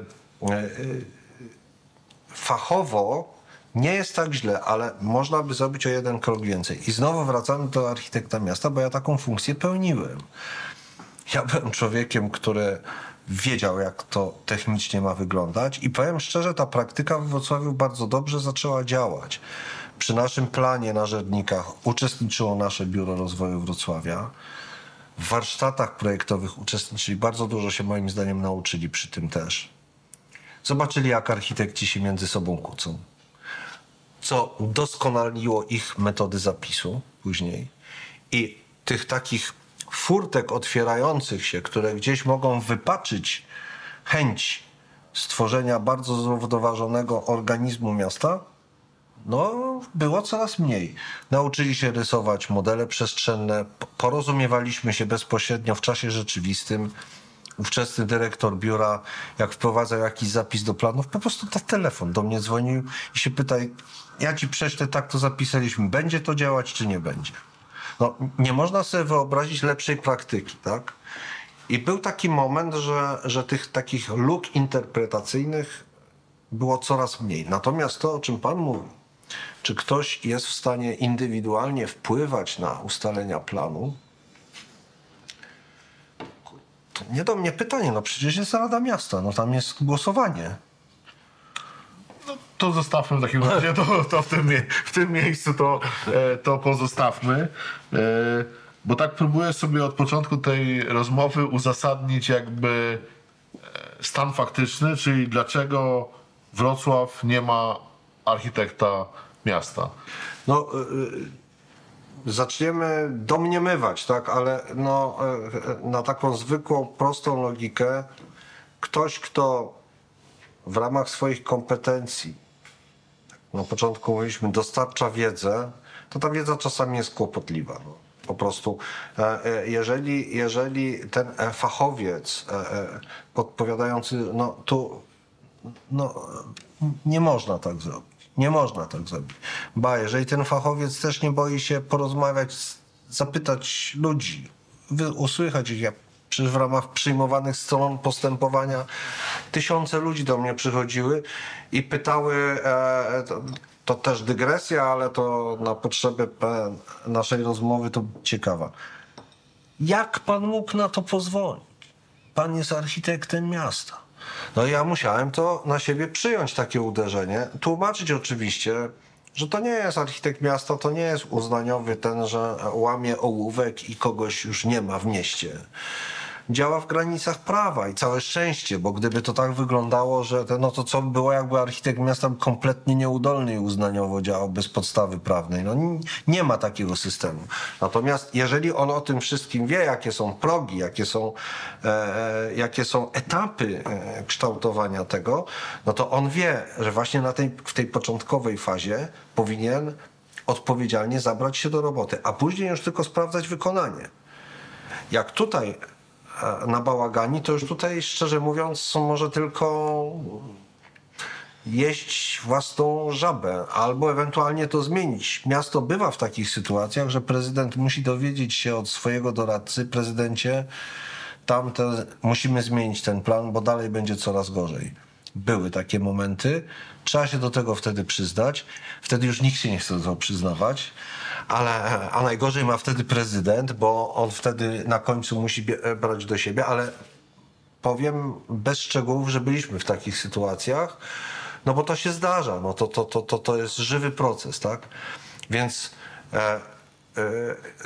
e, fachowo nie jest tak źle, ale można by zrobić o jeden krok więcej. I znowu wracamy do architekta miasta, bo ja taką funkcję pełniłem. Ja byłem człowiekiem, który wiedział, jak to technicznie ma wyglądać i powiem szczerze, ta praktyka w Wrocławiu bardzo dobrze zaczęła działać. Przy naszym planie na Żernikach uczestniczyło nasze Biuro Rozwoju Wrocławia. W warsztatach projektowych uczestniczyli, bardzo dużo się moim zdaniem nauczyli przy tym też. Zobaczyli, jak architekci się między sobą kłócą co doskonaliło ich metody zapisu później. I tych takich furtek otwierających się, które gdzieś mogą wypaczyć chęć stworzenia bardzo zrównoważonego organizmu miasta, no, było coraz mniej. Nauczyli się rysować modele przestrzenne, porozumiewaliśmy się bezpośrednio w czasie rzeczywistym. Ówczesny dyrektor biura, jak wprowadzał jakiś zapis do planów, po prostu na telefon do mnie dzwonił i się pyta, ja ci prześlę, tak to zapisaliśmy, będzie to działać, czy nie będzie. No, nie można sobie wyobrazić lepszej praktyki, tak? I był taki moment, że, że tych takich luk interpretacyjnych było coraz mniej. Natomiast to, o czym Pan mówi, czy ktoś jest w stanie indywidualnie wpływać na ustalenia planu, to nie do mnie pytanie, no przecież jest Rada Miasta, no tam jest głosowanie. To zostawmy w takim razie, to, to w, tym, w tym miejscu to, e, to pozostawmy. E, bo tak próbuję sobie od początku tej rozmowy uzasadnić jakby e, stan faktyczny, czyli dlaczego Wrocław nie ma architekta miasta. No, zaczniemy domniemywać, tak, ale no, na taką zwykłą, prostą logikę, ktoś, kto w ramach swoich kompetencji, na początku mówiliśmy, dostarcza wiedzę, to ta wiedza czasami jest kłopotliwa. No. Po prostu, e, e, jeżeli, jeżeli ten e, fachowiec podpowiadający, no tu no, nie można tak zrobić. Nie można tak zrobić. Ba, jeżeli ten fachowiec też nie boi się porozmawiać, zapytać ludzi, usłychać ich, ja przecież w ramach przyjmowanych stron postępowania tysiące ludzi do mnie przychodziły i pytały, e, to, to, też dygresja, ale to na potrzeby naszej rozmowy to ciekawa. Jak pan mógł na to pozwolić? Pan jest architektem miasta. No ja musiałem to na siebie przyjąć, takie uderzenie. Tłumaczyć oczywiście, że to nie jest architekt miasta, to nie jest uznaniowy ten, że łamie ołówek i kogoś już nie ma w mieście działa w granicach prawa i całe szczęście, bo gdyby to tak wyglądało, że no to co by było, jakby architekt miasta kompletnie nieudolny i uznaniowo działał bez podstawy prawnej. No nie, ma takiego systemu. Natomiast jeżeli on o tym wszystkim wie, jakie są progi, jakie są, e, e jakie są etapy e, kształtowania tego, no to on wie, że właśnie na tej, w tej początkowej fazie powinien odpowiedzialnie zabrać się do roboty, a później już tylko sprawdzać wykonanie. Jak tutaj na bałagani, to już tutaj szczerze mówiąc może tylko jeść własną żabę, albo ewentualnie to zmienić. Miasto bywa w takich sytuacjach, że prezydent musi dowiedzieć się od swojego doradcy, prezydencie, tamte, musimy zmienić ten plan, bo dalej będzie coraz gorzej. Były takie momenty, trzeba się do tego wtedy przyznać. Wtedy już nikt się nie chce do tego przyznawać ale, a najgorzej ma wtedy prezydent, bo on wtedy na końcu musi brać do siebie, ale powiem bez szczegółów, że byliśmy w takich sytuacjach, no bo to się zdarza, no to, to, to, to, to jest żywy proces, tak? Więc e, e,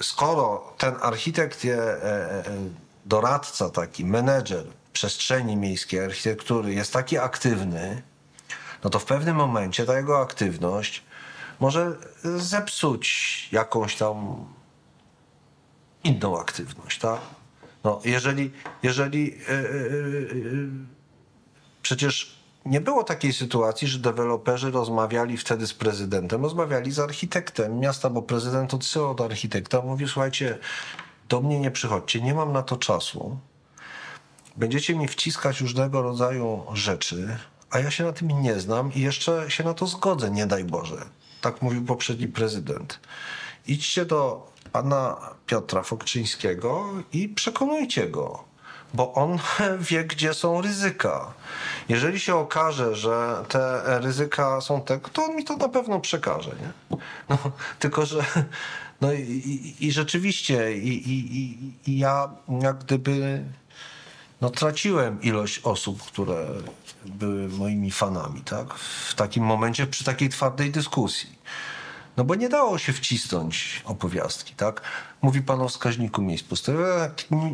skoro ten architekt, je, e, e doradca taki, menedżer przestrzeni miejskiej, architektury jest taki aktywny, no to w pewnym momencie ta jego aktywność może zepsuć jakąś tam inną aktywność, tak? No, jeżeli, jeżeli yy, yy, przecież nie było takiej sytuacji, że deweloperzy rozmawiali wtedy z prezydentem, rozmawiali z architektem miasta, bo prezydent odsyłał do architekta, mówił, słuchajcie, do mnie nie przychodźcie, nie mam na to czasu. Będziecie mi wciskać różnego rodzaju rzeczy, a ja się na tym nie znam i jeszcze się na to zgodzę, nie daj Boże tak mówił poprzedni prezydent. Idźcie do pana Piotra Fokczyńskiego i przekonujcie go, bo on wie, gdzie są ryzyka. Jeżeli się okaże, że te ryzyka są te, to on mi to na pewno przekaże. Nie? No, tylko, że no i, i, i rzeczywiście i, i, i ja jak gdyby no, traciłem ilość osób, które były moimi fanami, tak? W takim momencie, przy takiej twardej dyskusji. No bo nie dało się wcisnąć opowiastki, tak? Mówi pan o wskaźniku miejsc pustych.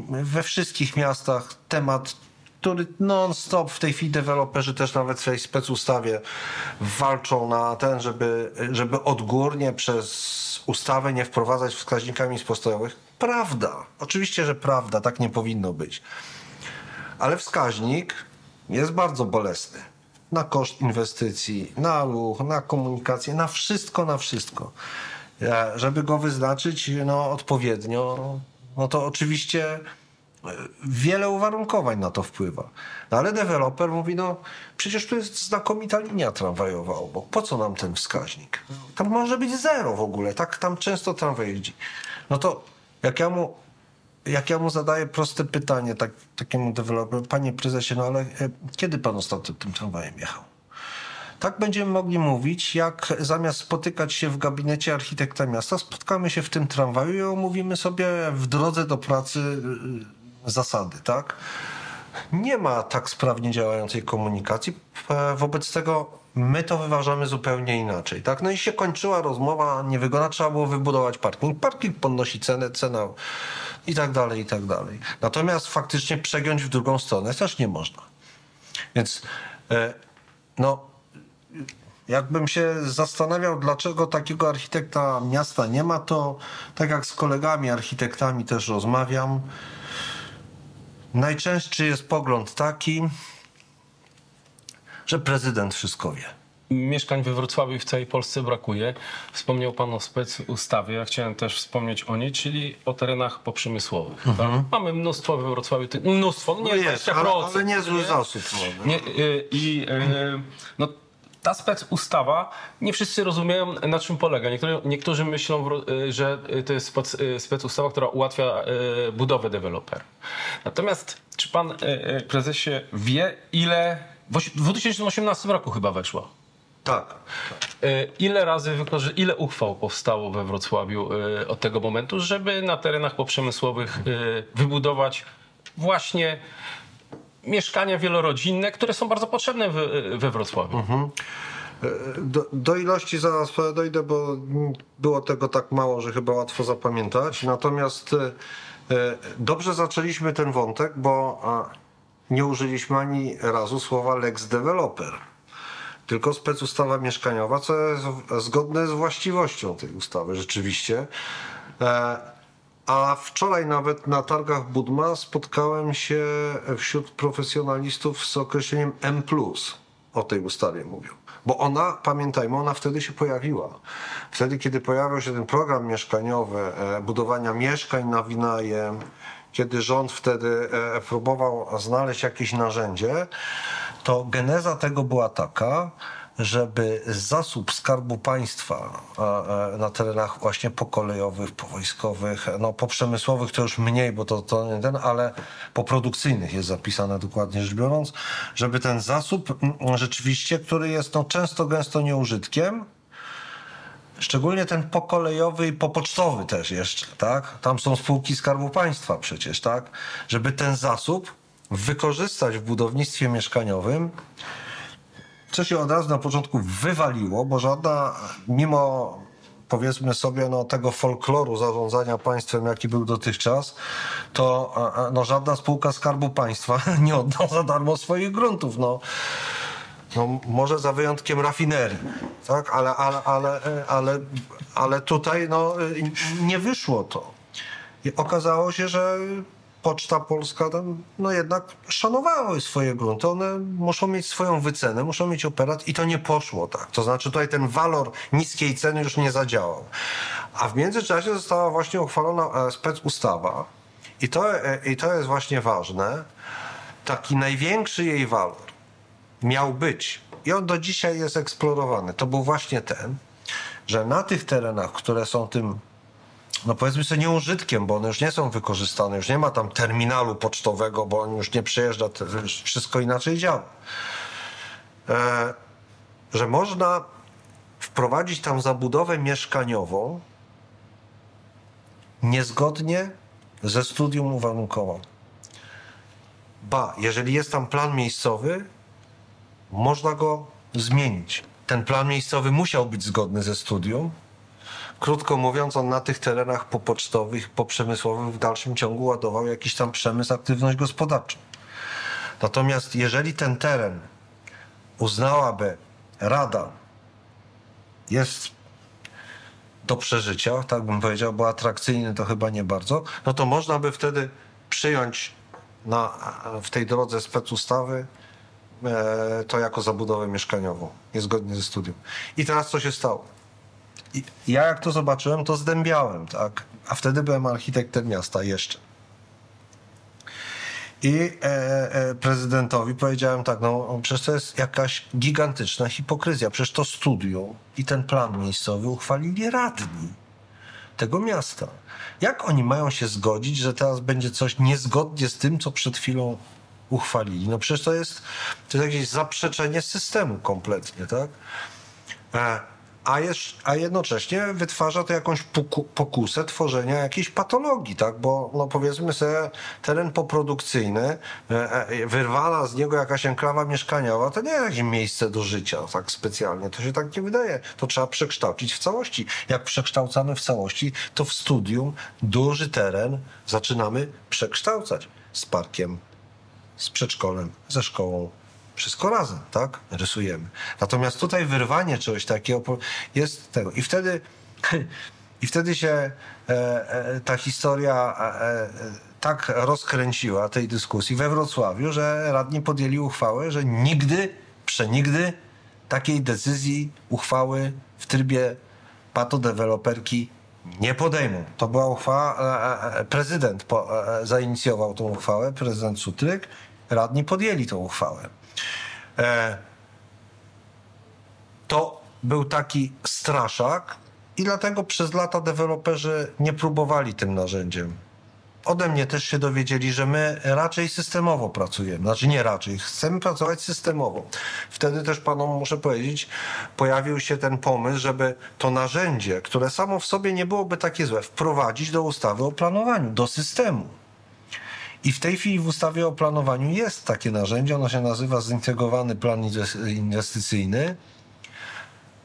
We wszystkich miastach temat, który non-stop w tej chwili deweloperzy też nawet w tej specustawie walczą na ten, żeby, żeby odgórnie przez ustawę nie wprowadzać wskaźnika miejsc postojowych. Prawda. Oczywiście, że prawda. Tak nie powinno być. Ale wskaźnik jest bardzo bolesny. na koszt inwestycji, na ruch, na komunikację, na wszystko, na wszystko. E, Żeby go wyznaczyć no, odpowiednio, no to oczywiście wiele uwarunkowań na to wpływa. No ale deweloper mówi, no przecież tu jest znakomita linia tramwajowa obok. Po co nam ten wskaźnik? Tam może być zero w ogóle. Tak tam często tramwaj jeździ. No to jak ja mu, jak ja mu zadaję proste pytanie tak, takiemu deweloperowi, panie prezesie, no ale e, kiedy pan ostatnio tym tramwajem jechał? Tak będziemy mogli mówić, jak zamiast spotykać się w gabinecie architekta miasta, spotkamy się w tym tramwaju i omówimy sobie w drodze do pracy y, zasady, tak? Nie ma tak sprawnie działającej komunikacji. E, Wobec tego my to wyważamy zupełnie inaczej, tak? No i się kończyła rozmowa niewygodna, trzeba było wybudować parking. Parking podnosi cenę, cena i tak dalej, i tak dalej. Natomiast faktycznie przegiąć w drugą stronę też nie można. Więc e, no, jakbym się zastanawiał, dlaczego takiego architekta miasta nie ma, to tak jak z kolegami architektami też rozmawiam. Najczęstszy jest pogląd taki, że prezydent wszystko wie. Mieszkań we Wrocławiu i w całej Polsce brakuje. Wspomniał Pan o spec ustawie, ja chciałem też wspomnieć o niej, czyli o terenach poprzemysłowych. tak? Mamy mnóstwo we Wrocławiu, mnóstwo, no nie No jest, 20%. ale, ale niezły nie? zasób. y, I y, no, ta spec ustawa, nie wszyscy rozumieją na czym polega. Niektórzy, niektórzy myślą, że y, to jest y, spec ustawa, która ułatwia y, budowę deweloper. Natomiast czy pan prezesie wie, ile w osi- w 2018 roku chyba weszła? Tak. Ile razy, ile uchwał powstało we Wrocławiu od tego momentu, żeby na terenach poprzemysłowych wybudować właśnie mieszkania wielorodzinne, które są bardzo potrzebne w, we Wrocławiu? Do, do ilości zaraz dojdę, bo było tego tak mało, że chyba łatwo zapamiętać. Natomiast e, e, dobrze zaczęliśmy ten wątek, bo nie użyliśmy ani razu słowa lex developer. Tylko specustawa mieszkaniowa, co jest zgodne z właściwością tej ustawy rzeczywiście. E, A wczoraj nawet na targach Budma spotkałem się wśród profesjonalistów z określeniem M. O tej ustawie mówią. Bo ona, pamiętajmy, ona wtedy się pojawiła. Wtedy, kiedy pojawił się ten program mieszkaniowy, e, budowania mieszkań na wynajem, kiedy rząd wtedy e, próbował znaleźć jakieś narzędzie, to geneza tego była taka, żeby zasób skarbu państwa e, e, na terenach właśnie pokolejowych, powojskowych, no poprzemysłowych to już mniej, bo to, to nie ten, ale poprodukcyjnych jest zapisane dokładnie rzecz biorąc, żeby ten zasób rzeczywiście, który jest no, często gęsto nieużytkiem, Szczególnie ten pokolejowy i popocztowy też jeszcze, tak? Tam są spółki Skarbu Państwa przecież, tak? Żeby ten zasób wykorzystać w budownictwie mieszkaniowym, co się od razu na początku wywaliło, bo żadna, mimo powiedzmy sobie, no, tego folkloru zarządzania państwem, jaki był dotychczas, to no, żadna spółka Skarbu Państwa nie odda za darmo swoich gruntów. No. No, może za wyjątkiem rafinerii, tak? ale, ale, ale, ale, ale tutaj no, nie wyszło to. I okazało się, że Poczta Polska tam, no jednak szanowała swoje grunty. One muszą mieć swoją wycenę, muszą mieć operat i to nie poszło tak. To znaczy tutaj ten walor niskiej ceny już nie zadziałał. A w międzyczasie została właśnie uchwalona e, specustawa i to, e, i to jest właśnie ważne. Taki największy jej walor miał być i on do dzisiaj jest eksplorowany. To był właśnie ten, że na tych terenach, które są tym, no powiedzmy sobie, nieużytkiem, bo one już nie są wykorzystane, już nie ma tam terminalu pocztowego, bo on już nie przejeżdża, już wszystko inaczej działa. E, że można wprowadzić tam zabudowę mieszkaniową niezgodnie ze studium uwarunkowań. Ba, jeżeli jest tam plan miejscowy, można go zmienić. Ten plan miejscowy musiał być zgodny ze studium. Krótko mówiąc, on na tych terenach popocztowych, poprzemysłowych w dalszym ciągu ładował jakiś tam przemysł, aktywność gospodarczą. Natomiast jeżeli ten teren uznałaby Rada jest do przeżycia, tak bym powiedział, bo atrakcyjny to chyba nie bardzo, no to można by wtedy przyjąć na, w tej drodze specustawy e, to jako zabudowę mieszkaniową, niezgodnie ze studium. I teraz co się stało? Ja jak to zobaczyłem, to zdębiałem, tak? A wtedy byłem architektem miasta jeszcze. I e, e, prezydentowi powiedziałem tak, no przecież to jest jakaś gigantyczna hipokryzja. Przecież to studium i ten plan miejscowy uchwalili radni tego miasta. Jak oni mają się zgodzić, że teraz będzie coś niezgodnie z tym, co przed chwilą uchwalili? No przecież to jest, to jest jakieś zaprzeczenie systemu kompletnie, tak? E, a, jest, a jednocześnie wytwarza to jakąś poku, pokusę tworzenia jakiejś patologii, tak? Bo no powiedzmy sobie, teren poprodukcyjny, e, e, wyrwana z niego jakaś enklawa mieszkaniowa, to nie jest jakieś miejsce do życia tak specjalnie. To się tak nie wydaje. To trzeba przekształcić w całości. Jak przekształcamy w całości, to w studium duży teren zaczynamy przekształcać z parkiem, z przedszkolem, ze szkołą, wszystko razem, tak? Rysujemy. Natomiast tutaj wyrwanie czegoś takiego jest tego. I wtedy, i wtedy się e, e, ta historia e, tak rozkręciła tej dyskusji we Wrocławiu, że radni podjęli uchwałę, że nigdy, przenigdy takiej decyzji, uchwały w trybie patodeweloperki nie podejmą. To była uchwała, prezydent zainicjował tą uchwałę, prezydent Sutryk, radni podjęli tą uchwałę. E, to był taki straszak i dlatego przez lata deweloperzy nie próbowali tym narzędziem. Ode mnie też się dowiedzieli, że my raczej systemowo pracujemy. Znaczy nie raczej, chcemy pracować systemowo. Wtedy też panom muszę powiedzieć, pojawił się ten pomysł, żeby to narzędzie, które samo w sobie nie byłoby takie złe, wprowadzić do ustawy o planowaniu, do systemu. I w tej chwili w ustawie o planowaniu jest takie narzędzie, ono się nazywa zintegrowany plan inwestycyjny,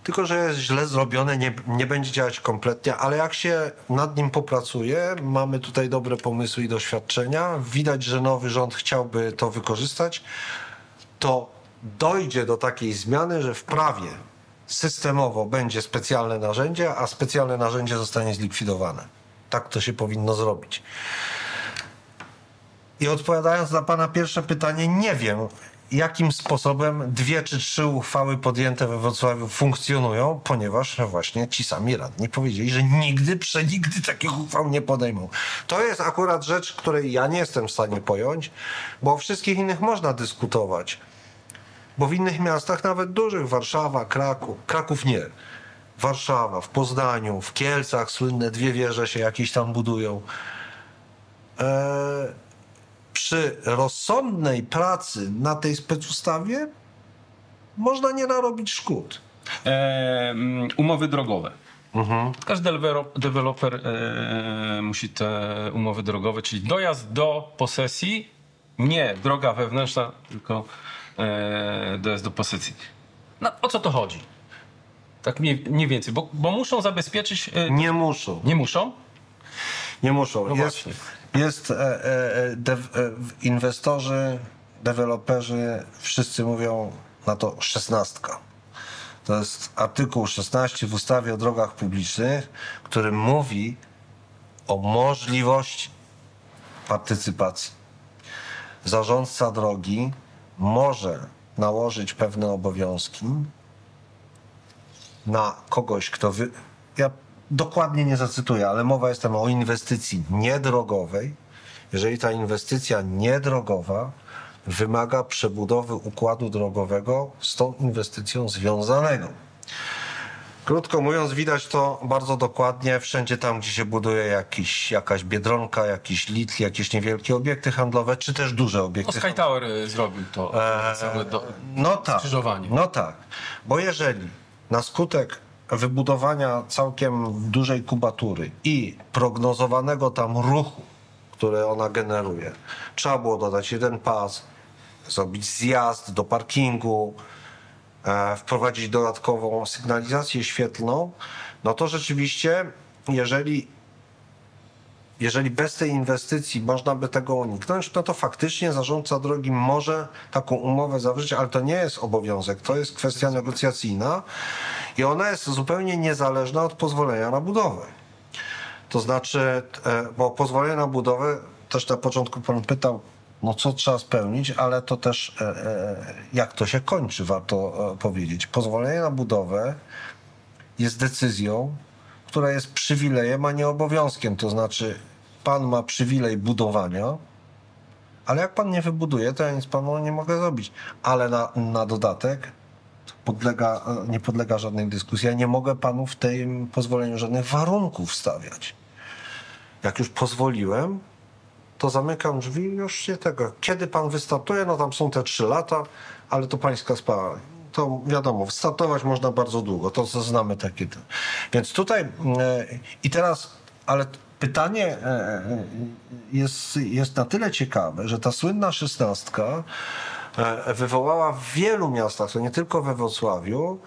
tylko że jest źle zrobione, nie, nie będzie działać kompletnie, ale jak się nad nim popracuje, mamy tutaj dobre pomysły i doświadczenia, widać, że nowy rząd chciałby to wykorzystać, to dojdzie do takiej zmiany, że w prawie systemowo będzie specjalne narzędzie, a specjalne narzędzie zostanie zlikwidowane. Tak to się powinno zrobić. I odpowiadając na Pana pierwsze pytanie, nie wiem, jakim sposobem dwie czy trzy uchwały podjęte we Wrocławiu funkcjonują, ponieważ właśnie ci sami radni powiedzieli, że nigdy, przenigdy takich uchwał nie podejmą. To jest akurat rzecz, której ja nie jestem w stanie pojąć, bo o wszystkich innych można dyskutować. Bo w innych miastach, nawet dużych, Warszawa, Kraków, Kraków nie, Warszawa, w Poznaniu, w Kielcach słynne dwie wieże się jakieś tam budują. Eee, przy rozsądnej pracy na tej specustawie można nie narobić szkód. E, umowy drogowe. Mhm. Każdy deweloper e, musi te umowy drogowe, czyli dojazd do posesji, nie droga wewnętrzna, tylko e, dojazd do posesji. No, o co to chodzi? Tak mniej, mniej więcej, bo, bo muszą zabezpieczyć. E, nie muszą. Nie muszą? Nie muszą. No jest, jest e, e, e, inwestorzy, deweloperzy, wszyscy mówią na to szesnastka. To jest artykuł 16 w ustawie o drogach publicznych, który mówi o możliwości partycypacji. Zarządca drogi może nałożyć pewne obowiązki na kogoś, kto wy... Ja dokładnie nie zacytuję, ale mowa jest tam o inwestycji niedrogowej. Jeżeli ta inwestycja niedrogowa wymaga przebudowy układu drogowego z tą inwestycją związanego. Krótko mówiąc, widać to bardzo dokładnie wszędzie tam, gdzie się buduje jakiś, jakaś biedronka, jakiś litl, jakieś niewielkie obiekty handlowe, czy też duże obiekty. O Sky Tower y, zrobił to eee, do, no tak. No tak, bo jeżeli na skutek wybudowania całkiem dużej kubatury i prognozowanego tam ruchu, który ona generuje, trzeba było dodać jeden pas, zrobić zjazd do parkingu, e, wprowadzić dodatkową sygnalizację świetlną, no to rzeczywiście, jeżeli jeżeli bez tej inwestycji można by tego uniknąć, no to faktycznie zarządca drogi może taką umowę zawrzeć, ale to nie jest obowiązek, to jest kwestia negocjacyjna i ona jest zupełnie niezależna od pozwolenia na budowę. To znaczy, e, bo pozwolenie na budowę, też na początku pan pytał, no co trzeba spełnić, ale to też e, e, jak to się kończy, warto powiedzieć. Pozwolenie na budowę jest decyzją, która jest przywilejem, a nie obowiązkiem. To znaczy, pan ma przywilej budowania, ale jak pan nie wybuduje, to ja nic panu nie mogę zrobić. Ale na, na dodatek podlega, nie podlega żadnej dyskusji. Ja nie mogę panu w tym pozwoleniu żadnych warunków stawiać. Jak już pozwoliłem, to zamykam drzwi już się tego. Kiedy pan wystartuje, no tam są te trzy lata, ale to pańska sprawa. To wiadomo, startować można bardzo długo, to znamy takie. Więc tutaj e, i teraz, ale pytanie e, e, jest, jest na tyle ciekawe, że ta słynna szesnastka wywołała w wielu miastach, to nie tylko we Wrocławiu,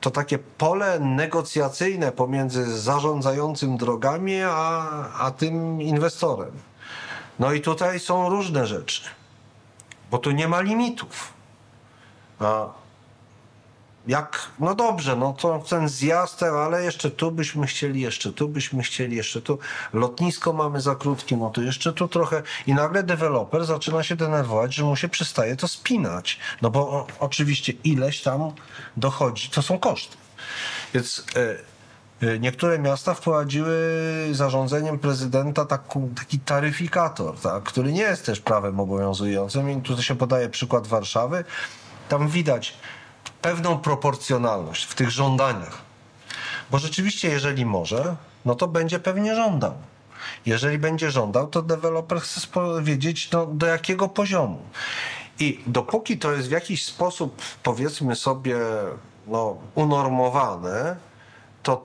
to takie pole negocjacyjne pomiędzy zarządzającym drogami a, a tym inwestorem. No i tutaj są różne rzeczy, bo tu nie ma limitów. A jak, no dobrze, no to ten zjazd, ale jeszcze tu byśmy chcieli, jeszcze tu byśmy chcieli, jeszcze tu. Lotnisko mamy za krótkie, no to jeszcze tu trochę. I nagle deweloper zaczyna się denerwować, że mu się przestaje to spinać. No bo o, oczywiście ileś tam dochodzi, to są koszty. Więc. Y niektóre miasta wprowadziły zarządzeniem prezydenta taką, taki taryfikator, tak, który nie jest też prawem obowiązującym. I tutaj się podaje przykład Warszawy. Tam widać pewną proporcjonalność w tych żądaniach. Bo rzeczywiście, jeżeli może, no to będzie pewnie żądał. Jeżeli będzie żądał, to deweloper chce wiedzieć, no, do jakiego poziomu. I dopóki to jest w jakiś sposób, powiedzmy sobie, no, unormowane, to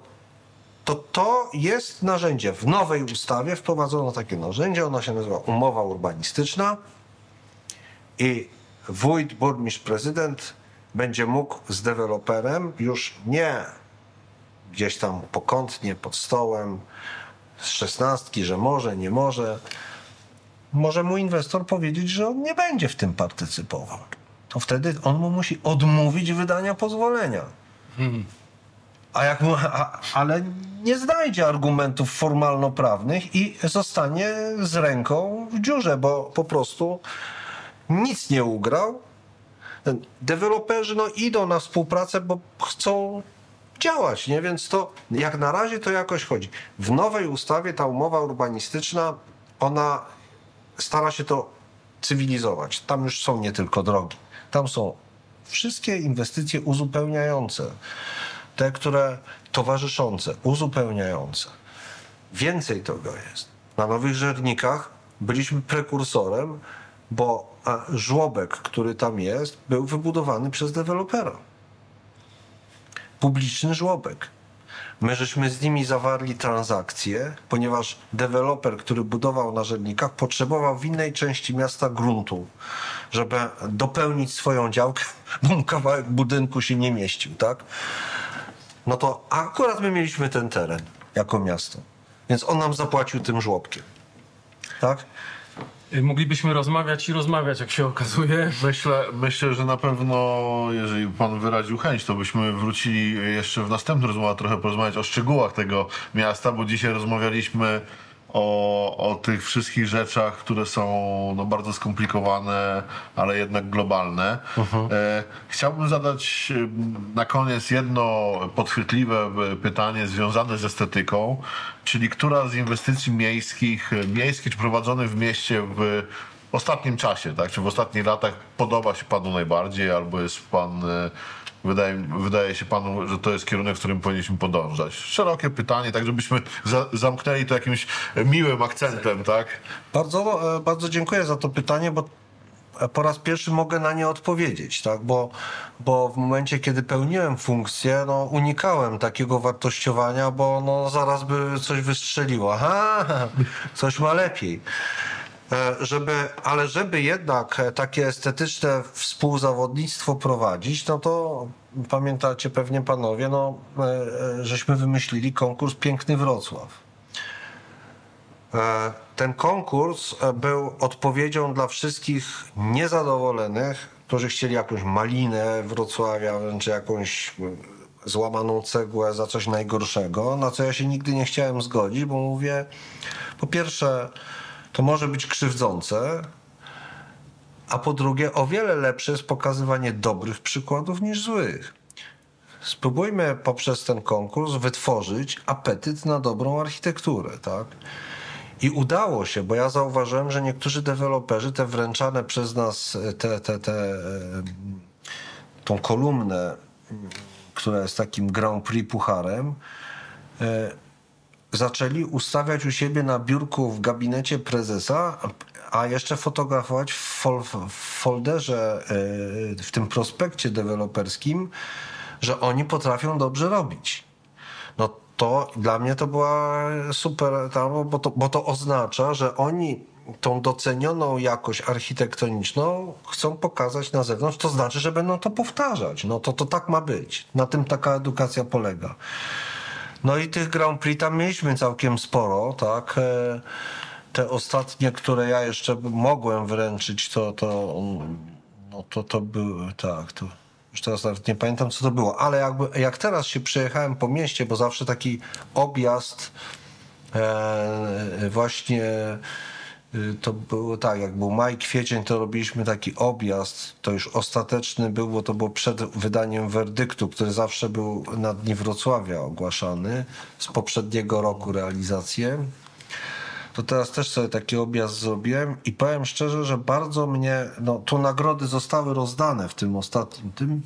to to jest narzędzie. W nowej ustawie wprowadzono takie narzędzie, ono się nazywa umowa urbanistyczna i wójt, burmistrz, prezydent będzie mógł z deweloperem już nie gdzieś tam pokątnie, pod stołem, z szesnastki, że może, nie może. Może mu inwestor powiedzieć, że on nie będzie w tym partycypował. To wtedy on mu musi odmówić wydania pozwolenia. Hmm. A jak mu, a, ale nie znajdzie argumentów formalno-prawnych i zostanie z ręką w dziurze, bo po prostu nic nie ugrał. Deweloperzy no, idą na współpracę, bo chcą działać, nie? Więc to jak na razie to jakoś chodzi. W nowej ustawie ta umowa urbanistyczna, ona stara się to cywilizować. Tam już są nie tylko drogi. Tam są wszystkie inwestycje uzupełniające te, które towarzyszące, uzupełniające. Więcej tego jest. Na Nowych Żernikach byliśmy prekursorem, bo żłobek, który tam jest, był wybudowany przez dewelopera. Publiczny żłobek. My żeśmy z nimi zawarli transakcję, ponieważ deweloper, który budował na Żernikach, potrzebował w innej części miasta gruntu, żeby dopełnić swoją działkę, bo kawałek budynku się nie mieścił, tak? no to akurat my mieliśmy ten teren jako miasto. Więc on nam zapłacił tym żłobkiem. Tak? Y, moglibyśmy rozmawiać i rozmawiać, jak się okazuje. Myślę, myślę, że na pewno, jeżeli pan wyraził chęć, to byśmy wrócili jeszcze w następnym rozmowie trochę porozmawiać o szczegółach tego miasta, bo dzisiaj rozmawialiśmy o, o tych wszystkich rzeczach, które są no, bardzo skomplikowane, ale jednak globalne. Uh-huh. E, chciałbym zadać na koniec jedno podchwytliwe pytanie związane z estetyką, czyli która z inwestycji miejskich, miejskich czy prowadzonych w mieście w ostatnim czasie, tak, czy w ostatnich latach podoba się panu najbardziej, albo jest pan Wydaje, wydaje się panu, że to jest kierunek, w którym powinniśmy podążać. Szerokie pytanie, tak żebyśmy za, zamknęli to jakimś miłym akcentem, tak? Bardzo, e, bardzo dziękuję za to pytanie, bo po raz pierwszy mogę na nie odpowiedzieć, tak? bo, bo w momencie, kiedy pełniłem funkcję, no, unikałem takiego wartościowania, bo no, zaraz by coś wystrzeliło. Aha, coś ma lepiej. E, żeby, ale żeby jednak e, takie estetyczne współzawodnictwo prowadzić, no to pamiętacie pewnie panowie, no, e, żeśmy wymyślili konkurs Piękny Wrocław. Ten konkurs był odpowiedzią dla wszystkich niezadowolonych, którzy chcieli jakąś malinę Wrocławia, czy jakąś złamaną cegłę za coś najgorszego, na co ja się nigdy nie chciałem zgodzić, bo mówię, po pierwsze, to może być krzywdzące, a po drugie o wiele lepsze jest pokazywanie dobrych przykładów niż złych. Spróbujmy poprzez ten konkurs wytworzyć apetyt na dobrą architekturę, tak? I udało się, bo ja zauważyłem, że niektórzy deweloperzy te wręczane przez nas, te, te, te, e, tą kolumnę, która jest takim Grand Prix pucharem, e, zaczęli ustawiać u siebie na biurku w gabinecie prezesa, a jeszcze fotografować w, fol, w folderze, e, w tym prospekcie deweloperskim, że oni potrafią dobrze robić. No to dla mnie to była super, bo to, bo to oznacza, że oni tą docenioną jakość architektoniczną chcą pokazać na zewnątrz, to znaczy, że będą to powtarzać. No to, to tak ma być. Na tym taka edukacja polega. No i tych Grand Prix tam mieliśmy całkiem sporo, tak. E, te ostatnie, które ja jeszcze mogłem wręczyć, to, to, no to, to były, tak, to już teraz nawet nie pamiętam, co to było, ale jakby, jak teraz się przejechałem po mieście, bo zawsze taki objazd e, właśnie to było tak, jak był maj, kwiecień, to robiliśmy taki objazd, to już ostateczny był, bo to było przed wydaniem werdyktu, który zawsze był na Dni Wrocławia ogłaszany, z poprzedniego roku realizację. To teraz też sobie taki objazd zrobiłem i powiem szczerze, że bardzo mnie, no tu nagrody zostały rozdane w tym ostatnim tym,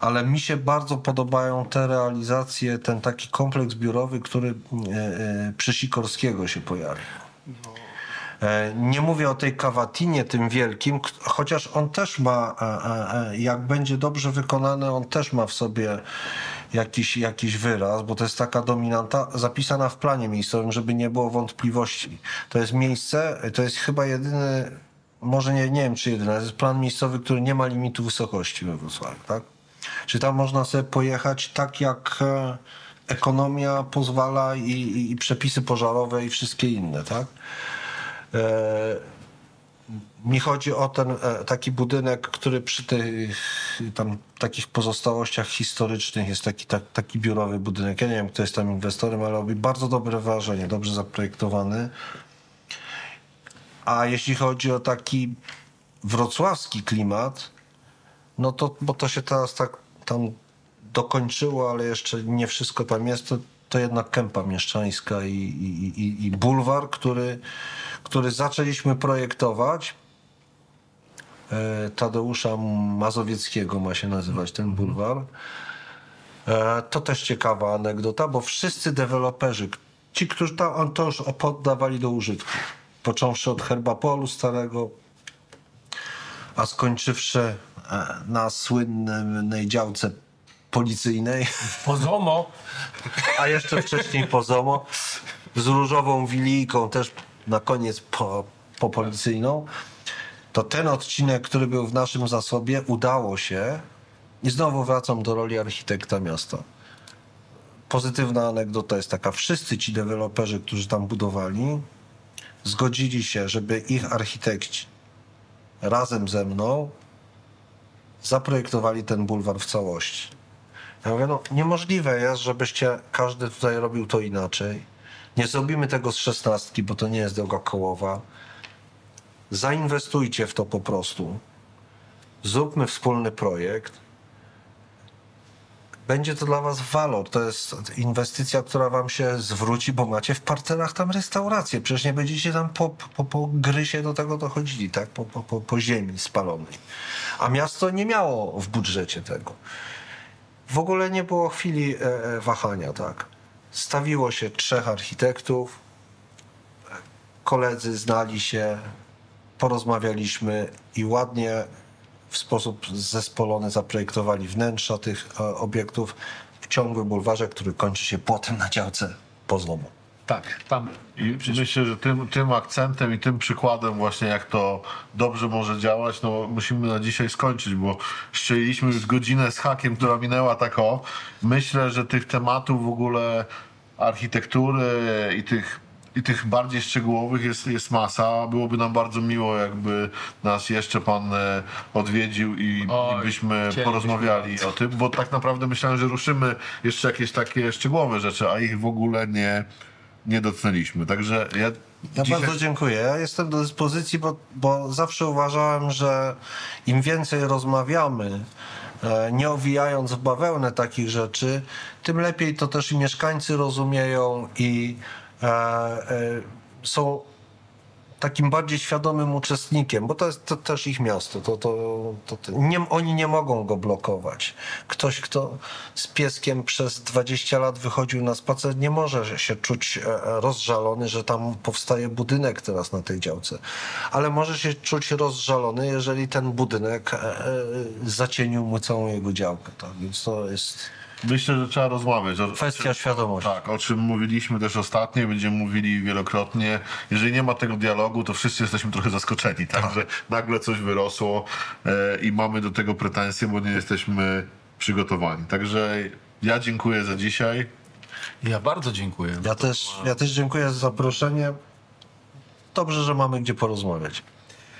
ale mi się bardzo podobają te realizacje, ten taki kompleks biurowy, który e, e, przy Sikorskiego się pojawił. E, nie mówię o tej kawatinie tym wielkim, chociaż on też ma, jak będzie dobrze wykonany, on też ma w sobie jakiś, jakiś wyraz, bo to jest taka dominanta zapisana w planie miejscowym, żeby nie było wątpliwości. To jest miejsce, to jest chyba jedyny, może nie, nie wiem czy jedyny, to jest plan miejscowy, który nie ma limitu wysokości we Wrocławiu, tak? Czy tam można sobie pojechać tak jak e, ekonomia pozwala i, i, i przepisy pożarowe i wszystkie inne, tak? E, mi chodzi o ten e, taki budynek, który przy tych tam takich pozostałościach historycznych jest taki, tak, taki biurowy budynek. Ja nie wiem, kto jest tam inwestorem, ale robi bardzo dobre wrażenie, dobrze zaprojektowany. A jeśli chodzi o taki wrocławski klimat, no to, bo to się teraz tak tam dokończyło, ale jeszcze nie wszystko tam jest, to, to jednak kępa mieszczańska i, i, i, i bulwar, który, który zaczęliśmy projektować E, Tadeusza Mazowieckiego ma się nazywać ten bulwar. E, to też ciekawa anegdota, bo wszyscy deweloperzy, ci, którzy tam, to już poddawali do użytku, począwszy od Herbapolu starego, a skończywszy e, na słynnej działce policyjnej. Pozomo. A jeszcze wcześniej Pozomo. Z różową wilijką też na koniec po, po policyjną to ten odcinek, który był w naszym zasobie, udało się i znowu wracam do roli architekta miasta. Pozytywna anegdota jest taka, wszyscy ci deweloperzy, którzy tam budowali, zgodzili się, żeby ich architekci razem ze mną zaprojektowali ten bulwar w całości. Ja mówię, no niemożliwe jest, żebyście każdy tutaj robił to inaczej. Nie zrobimy tego z szesnastki, bo to nie jest droga kołowa zainwestujcie w to po prostu. Zróbmy wspólny projekt. Będzie to dla was walor. To jest inwestycja, która wam się zwróci, bo macie w parterach tam restaurację. Przecież nie będziecie tam po, po, po grysie do tego dochodzili, tak? Po, po, po, po ziemi spalonej. A miasto nie miało w budżecie tego. W ogóle nie było chwili e, e wahania, tak? Stawiło się trzech architektów, koledzy znali się, porozmawialiśmy i ładnie w sposób zespolony zaprojektowali wnętrza tych e, obiektów w ciągłym bulwarze, który kończy się płotem na działce pozłomu. Tak, tam. I myślę, że tym, tym akcentem i tym przykładem właśnie jak to dobrze może działać, no musimy na dzisiaj skończyć, bo szczeliliśmy już godzinę z hakiem, która minęła tak o. Myślę, że tych tematów w ogóle architektury i tych i tych bardziej szczegółowych jest, jest masa. Byłoby nam bardzo miło, jakby nas jeszcze pan e, odwiedził i, Oj, i byśmy porozmawiali o tym, bo tak naprawdę myślałem, że ruszymy jeszcze jakieś takie szczegółowe rzeczy, a ich w ogóle nie, nie dotknęliśmy. Także ja Ja Dzisiaj- bardzo dziękuję. Ja jestem do dyspozycji, bo, bo zawsze uważałem, że im więcej rozmawiamy, e, nie owijając w bawełnę takich rzeczy, tym lepiej to też i mieszkańcy rozumieją i e, e, są takim bardziej świadomym uczestnikiem, bo to jest to też ich miasto. To, to, to, to nie, oni nie mogą go blokować. Ktoś, kto z pieskiem przez 20 lat wychodził na spacer, nie może się czuć e, e, rozżalony, że tam powstaje budynek teraz na tej działce. Ale może się czuć rozżalony, jeżeli ten budynek e, zacienił mu całą jego działkę. Tak? Więc to jest Myślę, że trzeba rozmawiać. O, kwestia świadomości. Tak, o czym mówiliśmy też ostatnio, będziemy mówili wielokrotnie. Jeżeli nie ma tego dialogu, to wszyscy jesteśmy trochę zaskoczeni, tak? Że nagle coś wyrosło e, i mamy do tego pretensje, bo nie jesteśmy przygotowani. Także ja dziękuję za dzisiaj. Ja bardzo dziękuję. Ja też, ja też dziękuję za zaproszenie. Dobrze, że mamy gdzie porozmawiać.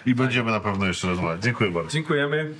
I będziemy na pewno jeszcze rozmawiać. Dziękuję bardzo. Dziękujemy.